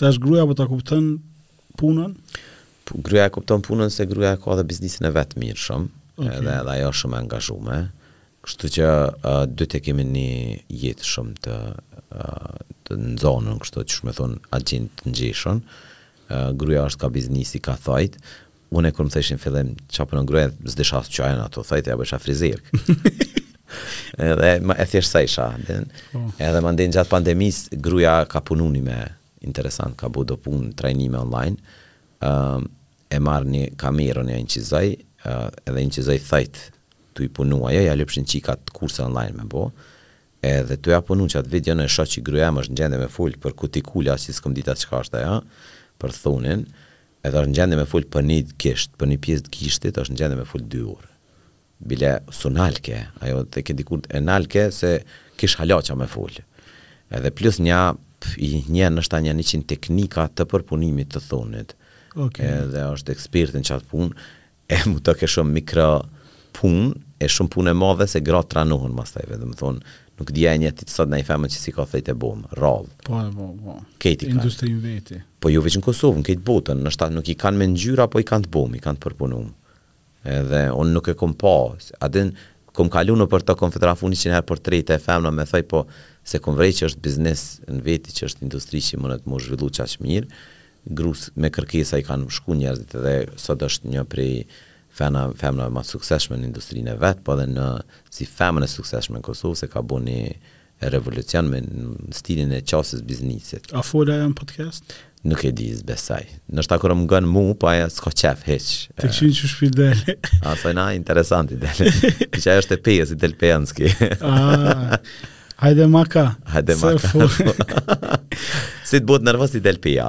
Tash gruaja po ta kupton punën? Po gruaja e kupton punën se gruaja ka edhe biznesin e vet mirë shumë, okay. edhe edhe ajo shumë e angazhume. Kështu që uh, dytë kemi një jetë shumë të uh, të nxonën, kështu qysh me thon agjendë të ngjeshun. Uh, gruaja është ka biznesin, ka thojt. Unë e kur më thëshin n'fillim, çfarë punon gruaja, s'disha çka jon ato, thojt ja bojsha frizerkë. edhe ma e thjesht sa isha. Po. Edhe mandej gjatë pandemisë gruaja ka punuar me Interesant ka bo do punë trajnime online e marr një kamerën ja inçizoj edhe inçizoj thojt tu i punu ajo ja lypshin çikat kurse online me bo edhe tu ja punu qat vidjon e shoh që gruja jem është në gjendje me fol për kutikule as që skom dit as çka është ajo për thonin edhe është në gjendje me fol për një gisht për një pjesë të gishtit është në gjendje me fol dy orë Bile s'u nalke ajo tek e dikur e nalke se kish hala ça me fol. Edhe plus nja i njeh nashta nja njëqind teknika të përpunimit të thonit. Okej. Edhe është ekspertë në qat punë e mu të ke shumë mikro punë e shumë punë e madhe se gratë tranohen mas thojve domethënë nuk di a e njeh ti sot naj femën që s'i ka thojt e bom rrallë. Po e po po. Kejt i kanë. Industri në veti. Po jo veç në Kosovë, në kejt botën, nashta nuk i kanë me ngjyra po i kanë të bom, i kanë të përpunum. Edhe unë nuk e kom pa. A din, kom kalu nëpër to kom fotografu njëqind herë portrete e femna me thoj po s'e kom vrejt që është biznes në veti që është industri që munet mu zhvillu qaq mirë grus me kërkesa i kanë shku njerzit edhe sot është një prej fena femnave ma të suksesshme në industrinë e vet po edhe në si femën e suksesshme në Kosovë se ka bo ni Revolucion me stilin e qasjes biznisit. A fol ajo në podcast? Nuk e di, s'besoj. Nashta kur m'ngon mu, po ajo s'ka qef hiç. Të kishin që shpi dele. A sa na interesant i dele. Që ajo është e Pejës i del Pejanski. Ah. Hajde maka. Hajde maka. Si të bohet nervoz i del Peja.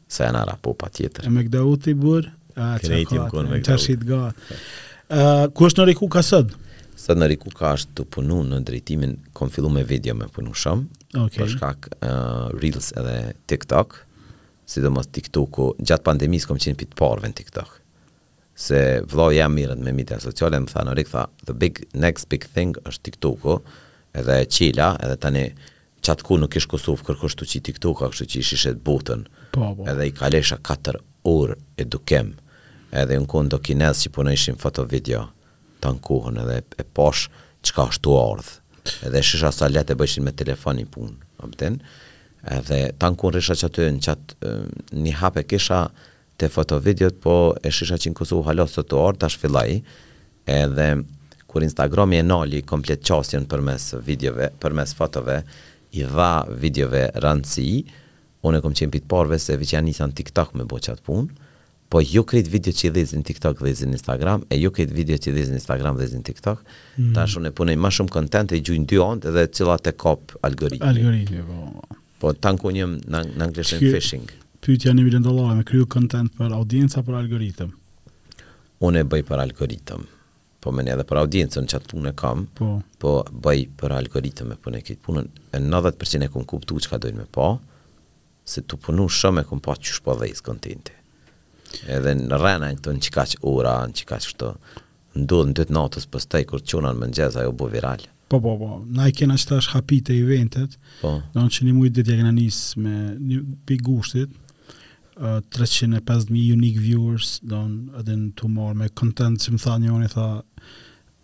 Sajanara, po patjetër. E me këda u të i burë? A, që e ka të, në qashë i të ga. Ku është Norik Uka sot? Sot Norik Uka është tu punu në drejtimin, kom fillu me video me punu shumë, okay. për shkak uh, Reels edhe TikTok, sidomos TikTok-u, gjatë pandemisë kom qenë pi të parve në TikTok. se vëllau jem mirret me media sociale më tha Norik tha the big next big thing është tiktoku edhe e çela edhe tani qatë kohë nuk kish n'Kosovë kërkush tu qit tiktoka kështu që e shisha botën po, po. edhe i kalesha katër orë edukim edhe tanë kohën do kinezë që punojshin foto video tanë kohën edhe e pash çka është tu ardhë edhe shisha sa letë e bëjshin me telefon ni punë, a p'e din, edhe tanë kohën rrisha qaty në qatë një hap e kisha Te foto videot po e shisha qi n'Kosovë hala s'o tu ardh tash filloi edhe kur instagrami e nali komplet qasjen përmes videove përmes fotove i dha videove randsi une kom qen pi të parve se veç ja nisa në tik tok me bo qat pun po jo krejt videot qi dhezin tik tok dhezin instagram e jo krejt videot qi dhezin instagram dhezin tik tok tash une punoj ma shum kontent e gjuj në dy ant edhe cila t'e kap algoritmi algoritmi po Po tanku një në në anglisht është phishing. Pyetja një milion dollarë, me kriju content për audiencë apo për algoritëm? Unë e bëj për algoritëm. Po mandej edhe për audiencën qat punë kam. Po. Po bëj për algoritëm e punoj këtë punën. Në 90% e kom kuptu çka dojn me pa. Se tu punu shumë e kom pa qysh po dhez kontenti. Edhe në rrena këtu në qikaq ora, në qikaq këto. Ndodh në dy të natës e postoj kur çohna në mëngjes ajo bo viral. Po po po, na i kena qetash hapit e eventet, po. domethonë qe një muj ditë ja kena nis me një pikë gushtit, uh, 350.000 unique viewers, do në edhe në të marë me content që më tha një unë, tha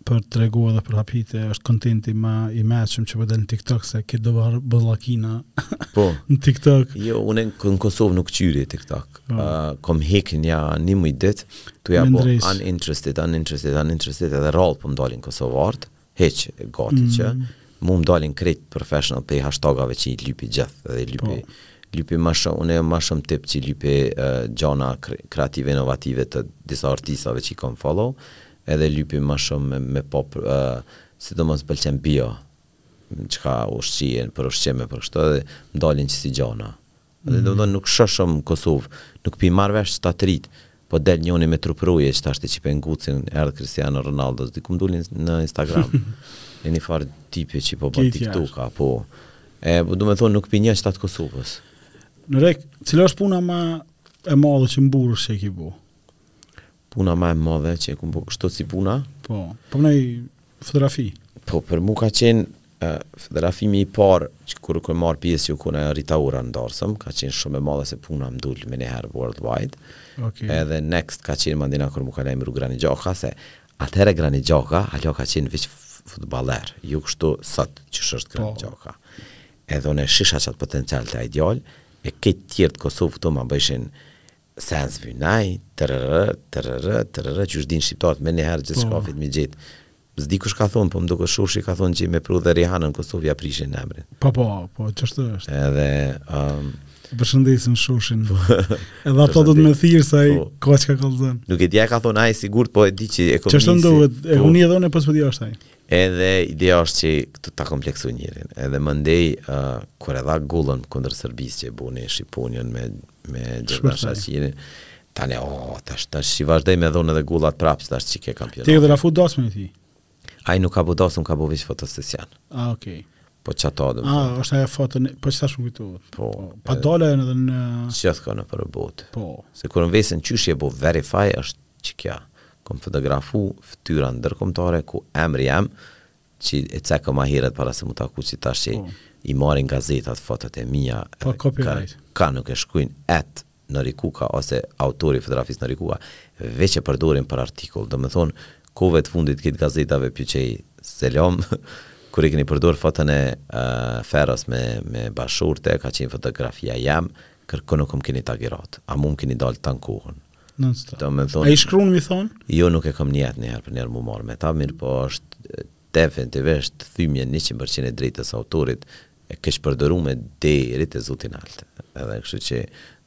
për të regu edhe për hapit e është kontenti ma i meçëm që përde po në TikTok se këtë do far budallakina po. në TikTok. Jo, unë në Kosovë nuk kqyri TikTok. uh, kom hik nja një muj ditë, tu ja bo uninterested, uninterested, uninterested, edhe rallë po më dalin kosovart, hiç gati mm. që, mu më dalin krejt professional prej hashtagave që i lypi gjith, edhe i lypi, po. lypi ma shumë, unë jom ma shumë tip që i lypi uh, gjana kreative, inovative të disa artistave që i kom follow, edhe lypi ma shumë me, me pa, uh, sidomos m'pëlqen bio, çka ushqen, për ushqime, për kështu edhe më dalin qësi gjana. Dhe domethënë nuk shoh shumë Kosovë, nuk pi marr vesh këta të rijtë, po del njoni me truproje që tashti qi pe ngucin erdh Cristiano Ronaldo, s'di ku më doli në Instagram. e një farë tipi që po bën TikTok-a, po. E domethonë nuk pi njoh qeta t'Kosovës. Në rregull, cila është puna më e madhe që mburresh që ke bu? Puna ma e madhe që e kom bo, kshtu si puna. Po, po në fotografi. Po, për mu ka qenë uh, fotografimi i parë që kur kom marrë pjesë që u kone Rita Ora në darsëm, ka qenë shumë e madhe se puna më dul menjëherë worldwide. Okay. Edhe next ka qenë mandina kur mu ka lajmëru Granit Xhaka, se atëherë Granit Xhaka, ala ka qenë veç futboller, jo kështu sot qysh është Granit po. Xhaka. Edhe unë e shisha qatë potencial te ai djal, e këta tjertë Kosovë këtu ma bëjshin S'na vyn ai trrrë trrrë trrrë qysh din shqiptarët menjëherë gjithçkafit mi gjet s'di kush ka thon po më duket Shushi ka thon qe me pru dhe Rihanën Kosovë ja prishin emrin po po po qashtu është edhe um, përshëndesim Shushin. Edhe ato do të më thirr se ai po. ka çka kallzon. Nuk e di a ka thon ai sigurt, po e di që e komunisi. Ç'është ndodhet? E po. unë edhe unë po s'po di është ai. Edhe ideja është qe këta ta kompleksojnë njerin. Edhe mëndej kur e dha golin kundër Serbisë që e boni shqiponjën me me Xherdan Shaqirin, tani oo tash tash i vazhdoi me dhon edhe golat prapë qetash qiky kampionat. Te edhe rafu dasmën e tij. Ai nuk ka bu dasëm, ka bu veç fotosesion. Ah, okay. Po qato do. Ah, është ajo foto, po çfarë shumë këtu. Po. po pa dalë edhe në Çfarë në për botë. Po. Se kur në vesën qysh e bu verify është Çka kom fotografu fytyra ndërkombëtare ku emri jem, që e cekëm ma herët para se m'u taku që tash që i marrin gazetat fotot e mia po ka nuk e shkrujnë et Nori Kuka ose autori i fotografisë Nori Kuka, veq e përdorin për artikull. Domethënë, kohëve të fundit kit gazetave p'ju qoj selam, kur e keni përdorë foton e Feros me me bashorte, ka qenë fotografia jem, kërkun nuk më keni tagirat. E mu më keni dalë tan kohën. Non stop. Domethonë... A i shkruun me i thonë? Jo, nuk e kam njet njerë për njerë m'u marrë me ta, mirëpo është definitivesht thymje 100% e drejtës autorit e keqpërdorume deri te zoti naltë. Edhe kështu që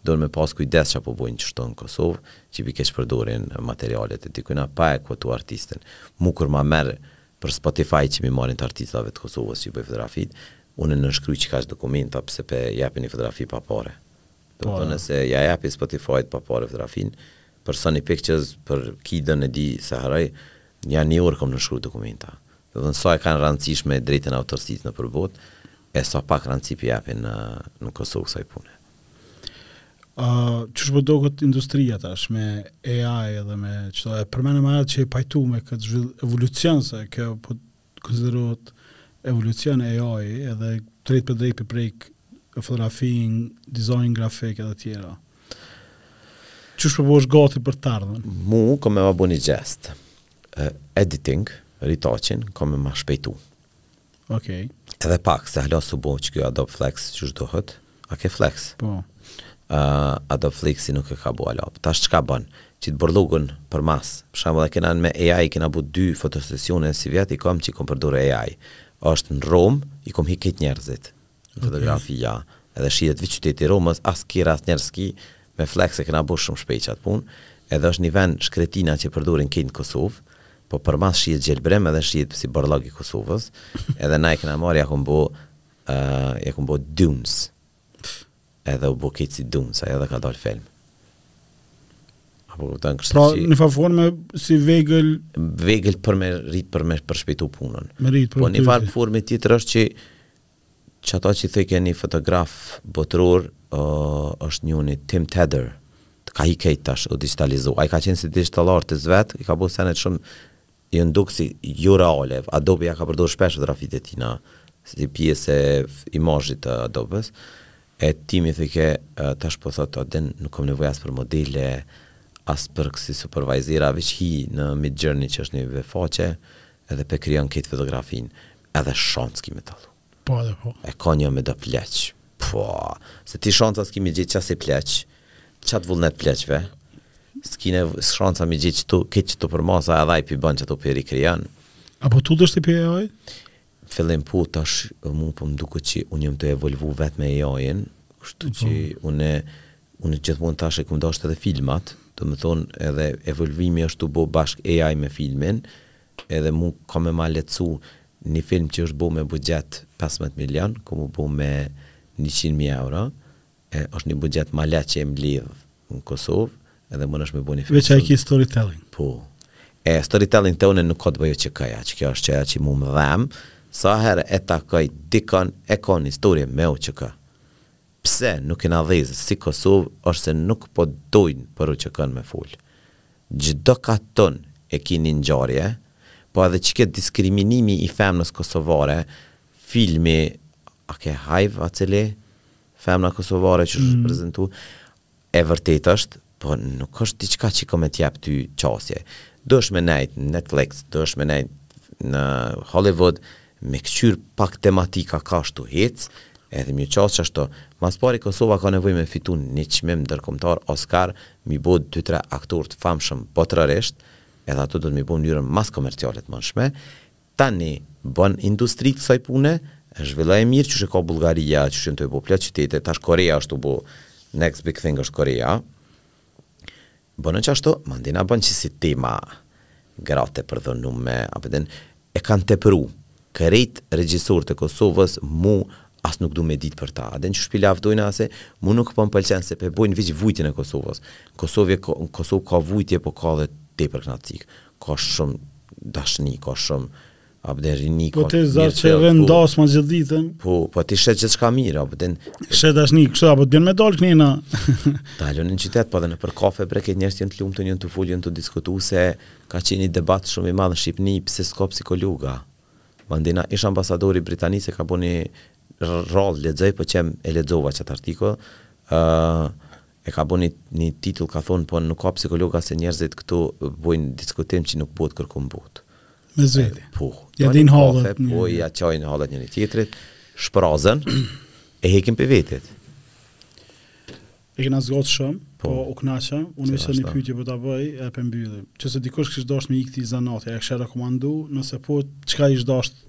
duhen me pas kujdes çka po bojnë qështu në Kosovë, që pi keqpërdorin materialet e dikujna pa e kuotu artistin. Mu kur ma merr për Spotify që m'i marrin të artistave të Kosovës që i bëj fotografit, unë nënshkruj qikaq dokumenta pse pe japin një fotografi pa pare. Domethonë se ja japi Spotify-t pa pare fotografinë. Për Sony Pictures, për Kidon e Di Saharaj, jon një orë kam nënshkru dokumenta. Domethonë sa e kanë rëndësishme drejtën e autorësisë nëpër botë e sa pak rëndësi pi japin në në Kosovë kësaj pune. Ë, qysh po duket industria tash me AI dhe me qëto e përmendëm atë qe pajtu me këtë zhvill evolucion se kjo po të konsiderohet evolucion AI edhe drejtpërdrejt pe prek fotografin, dizajn grafik e tjera. Qysh po bohesh gati për të ardhmen? Mu ka me ma bo një gjest. Editing, retouchin, ka me ma shpejtu. Okej. Edhe pak, se hala s'u bo qikjo Adobe Flex qysh duhet. A ke flex? Po. Ë, Adobe Flexi nuk e ka bo hala. Tash çka bën? Qit bërllokun përmas. Për shembull, e kena me AI kena bu dy fotosesione sivjet i kom që i kom përdorë AI. Është në Romë, i kom hek krejt njerëzit. Në fotografi ja. Edhe shihet veç qyteti i Romës, as kerr as njerëz s'ki. Me Flex e kena bo shumë shpejt qat punë. Edhe është një vend shkretina që e përdorin krejt në Kosovë. Po përmas shihet gjelbrim edhe shihet si bërllok i Kosovës. Edhe na e kena marrë ja kom bo Uh, ja kom bo dunes. Edhe u bo krejt si dunes, ajo edhe ka dalë film. A po kupton kështu pra, që në far forme si vegël vegël për me rrit për me përshpejtu punën. Me rrit për. Po në far forme tjetër është që qato që thojke ni fotograf botëror uh, është një një Tim Tadder, ky krejt tash u digitalizu ai ka qenë si digital artist vet i ka bu senet shumë Jon duk si joreale, Adobe ja ka përdorë shpesh fotografitë e tina si pjesë e imazhit të Adobes, e Timi thojke tash po thotë o Din nuk kam nevojë as për modele, as për kësi supervajzera, veç hi në Midjourney që është një webfaqe edhe pe krijon krejt fotografinë, edhe shans s'ki me dallu. Po edhe po. E ka njëmend do pleq. Po, se ti shanca s'ki me i gjetë qasi i pleq, qatë vullnet pleqve, s'ki shanca me gjetë qitu, këtë qito përmasa edhe i pibën që tu për i kryon. A po tutesh ti prej AI? Fillim po, tash mu po më duke që unë jam tu evolu vetë me AI-in, kështu që po. unë, unë gjithmonë i kam dashtë edhe filmat, domethonë edhe evoluimi është tu u bo bashkë AI me filmin, Edhe mu ka me ma lehtësu ni film që është bo me buxhet pesëmbëdhjetë milion ka me u bo me njëqind mijë euro e është ni buxhet ma leh që e mbledh në Kosovë edhe munesh me bo ni film Veq a e ki story telling. Po. E story telling te une nuk ka të bëjë qekjo qekjo është qajo që mu më dhemb sa herë e takoj dikon e ka ni story me UÇK Pse nuk jena dhezë si Kosovë është se nuk po dojnë për UÇK-në me folë. Çdo katun e ki ni ngjarje, po edhe qeky diskriminimi i femrës kosovare, filmi A ke Hive a cili, femna kosovare qysh është prezantu, E vërtetë është, po nuk është diçka që ka me të jep ty qasje. Duhesh me nejt në Netflix, duhesh me nejt në Hollywood, me kqyr pak tematika kah është tu hec, edhe me iu qas qashtu. Ma s'pari Kosova ka nevojë me fitu ni çmim ndërkombëtar Oscar, m'i bo dy tre aktorë të famshëm botërisht, edhe ato duhet m'i bo në mënyrën ma komerciale të mundshme, Tani bën industri t'kësaj pune, e zhvillon mirë qysh e ka Bullgaria, qysh janë tu e bo plot qytete, tash Koreja është tu u bo, next big thing është Koreja. Bënë qashtu, mandena bënë qisi tema, gratë e përdhunume, a po din, e kanë tepru. Krejt regjisorët e Kosovës mu as nuk du me ditë për ta, a din qysh pi lavdojnë a se, mu nuk po m'pëlqen se po e bojnë veq vujtjen e Kosovës. N'Kosovë je ka, n'Kosovë ka vujtje po ka dhe tepër knatësi. Ka shum dashni, ka shum ardhmëri, ka mirë qëllë. Po ti zërë që e ma gjithë ditën. Po, po ti sheh gjithçka mirë, a po din... Sheh dashni, kështu a po të vjen me dalë kënina. Del në qytet, po dhe nëpër kafe bre, këta njerëz janë të lumtun janë tu folë, janë tu diskutu se ka qenë një debat shumë i madhë në Shqipni, pse s'ka psikologa. Mandina, ish ambasadori i Britanisë ka bo një rrallë lexoj, po qem e lexova qat artikull, uh, E ka bo ni ni titull ka thonë po nuk ka psikologa se njerzit këtu bojn diskutim që nuk bohet kërkun n'botë. Me vedi. Po. Ja din hallet. Kafe, po ja çajn hallet njëri tjetrit, shprazën e hekin prej vetit. E kena zgjatë shumë, po, po u kënaqa, unë kisha një pyetje me ta bo edhe për mbyllim. Nëse dikush kish dashtë me hi n'kit zanat, a e kishe rekomandu, nëse po, qka ish dashtë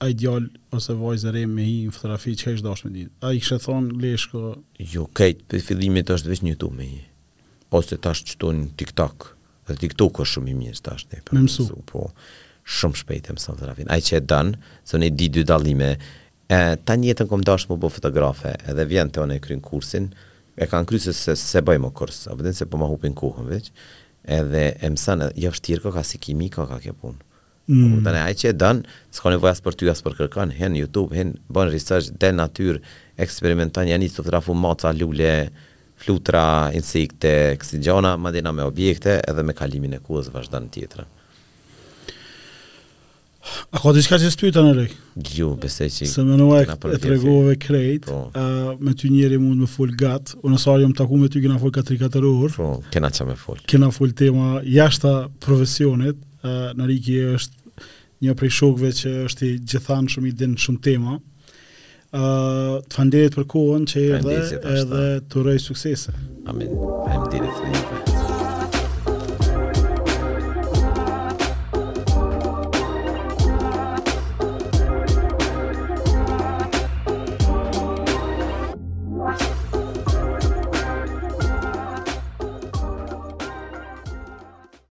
Ai djal ose vajzë e re me hi në fotografi çka kish dashtë me dit. Ai kish thonë lexo. Jo kejt prej fillimit është veq në youtube me hi. Ose tash qëtu në tiktok. Edhe tiktoku është shumë i mirë tash e për me msu. Po shumë shpejt e mëson fotografin. Ai që e don, se unë i di dy dallime. E tanë jetën kom dashtë mu bo fotografe, edhe vjen te unë e kryn kursin, e kan kry se s'bëj mo kurs, a po din se po ma hupin kohën veq, edhe e mëson, jo vështirë ka ka si kimi ka ka kjo punë. Umm. Tani ai që e don, s'ka nevojë as për ty as për kërkon, hin në youtube, hin bën research, del n'natyrë, eksperimenton, ja nis me fotografu maca, lule, flutra, insekte, kësi gjana, madje dhe me objekte, edhe me kalimin e kohës vazhdon tjetra. A ka diçka që s'pyta Nrek? Jo, besoj që se mirë na e tregove krejt. Po. A me ty njëri mund të fol gat, unë sa jam taku me ty kena fol katër katër orë. Po, kena çfarë me fol. Kena fol tema jashtë profesionit. Nreki është një prej shokëve që është i gjithanshëm i din shumë tema. Ë të faleminderit për kohën që erdhe edhe të uroj suksese. Amin. Faleminderit dhe juve.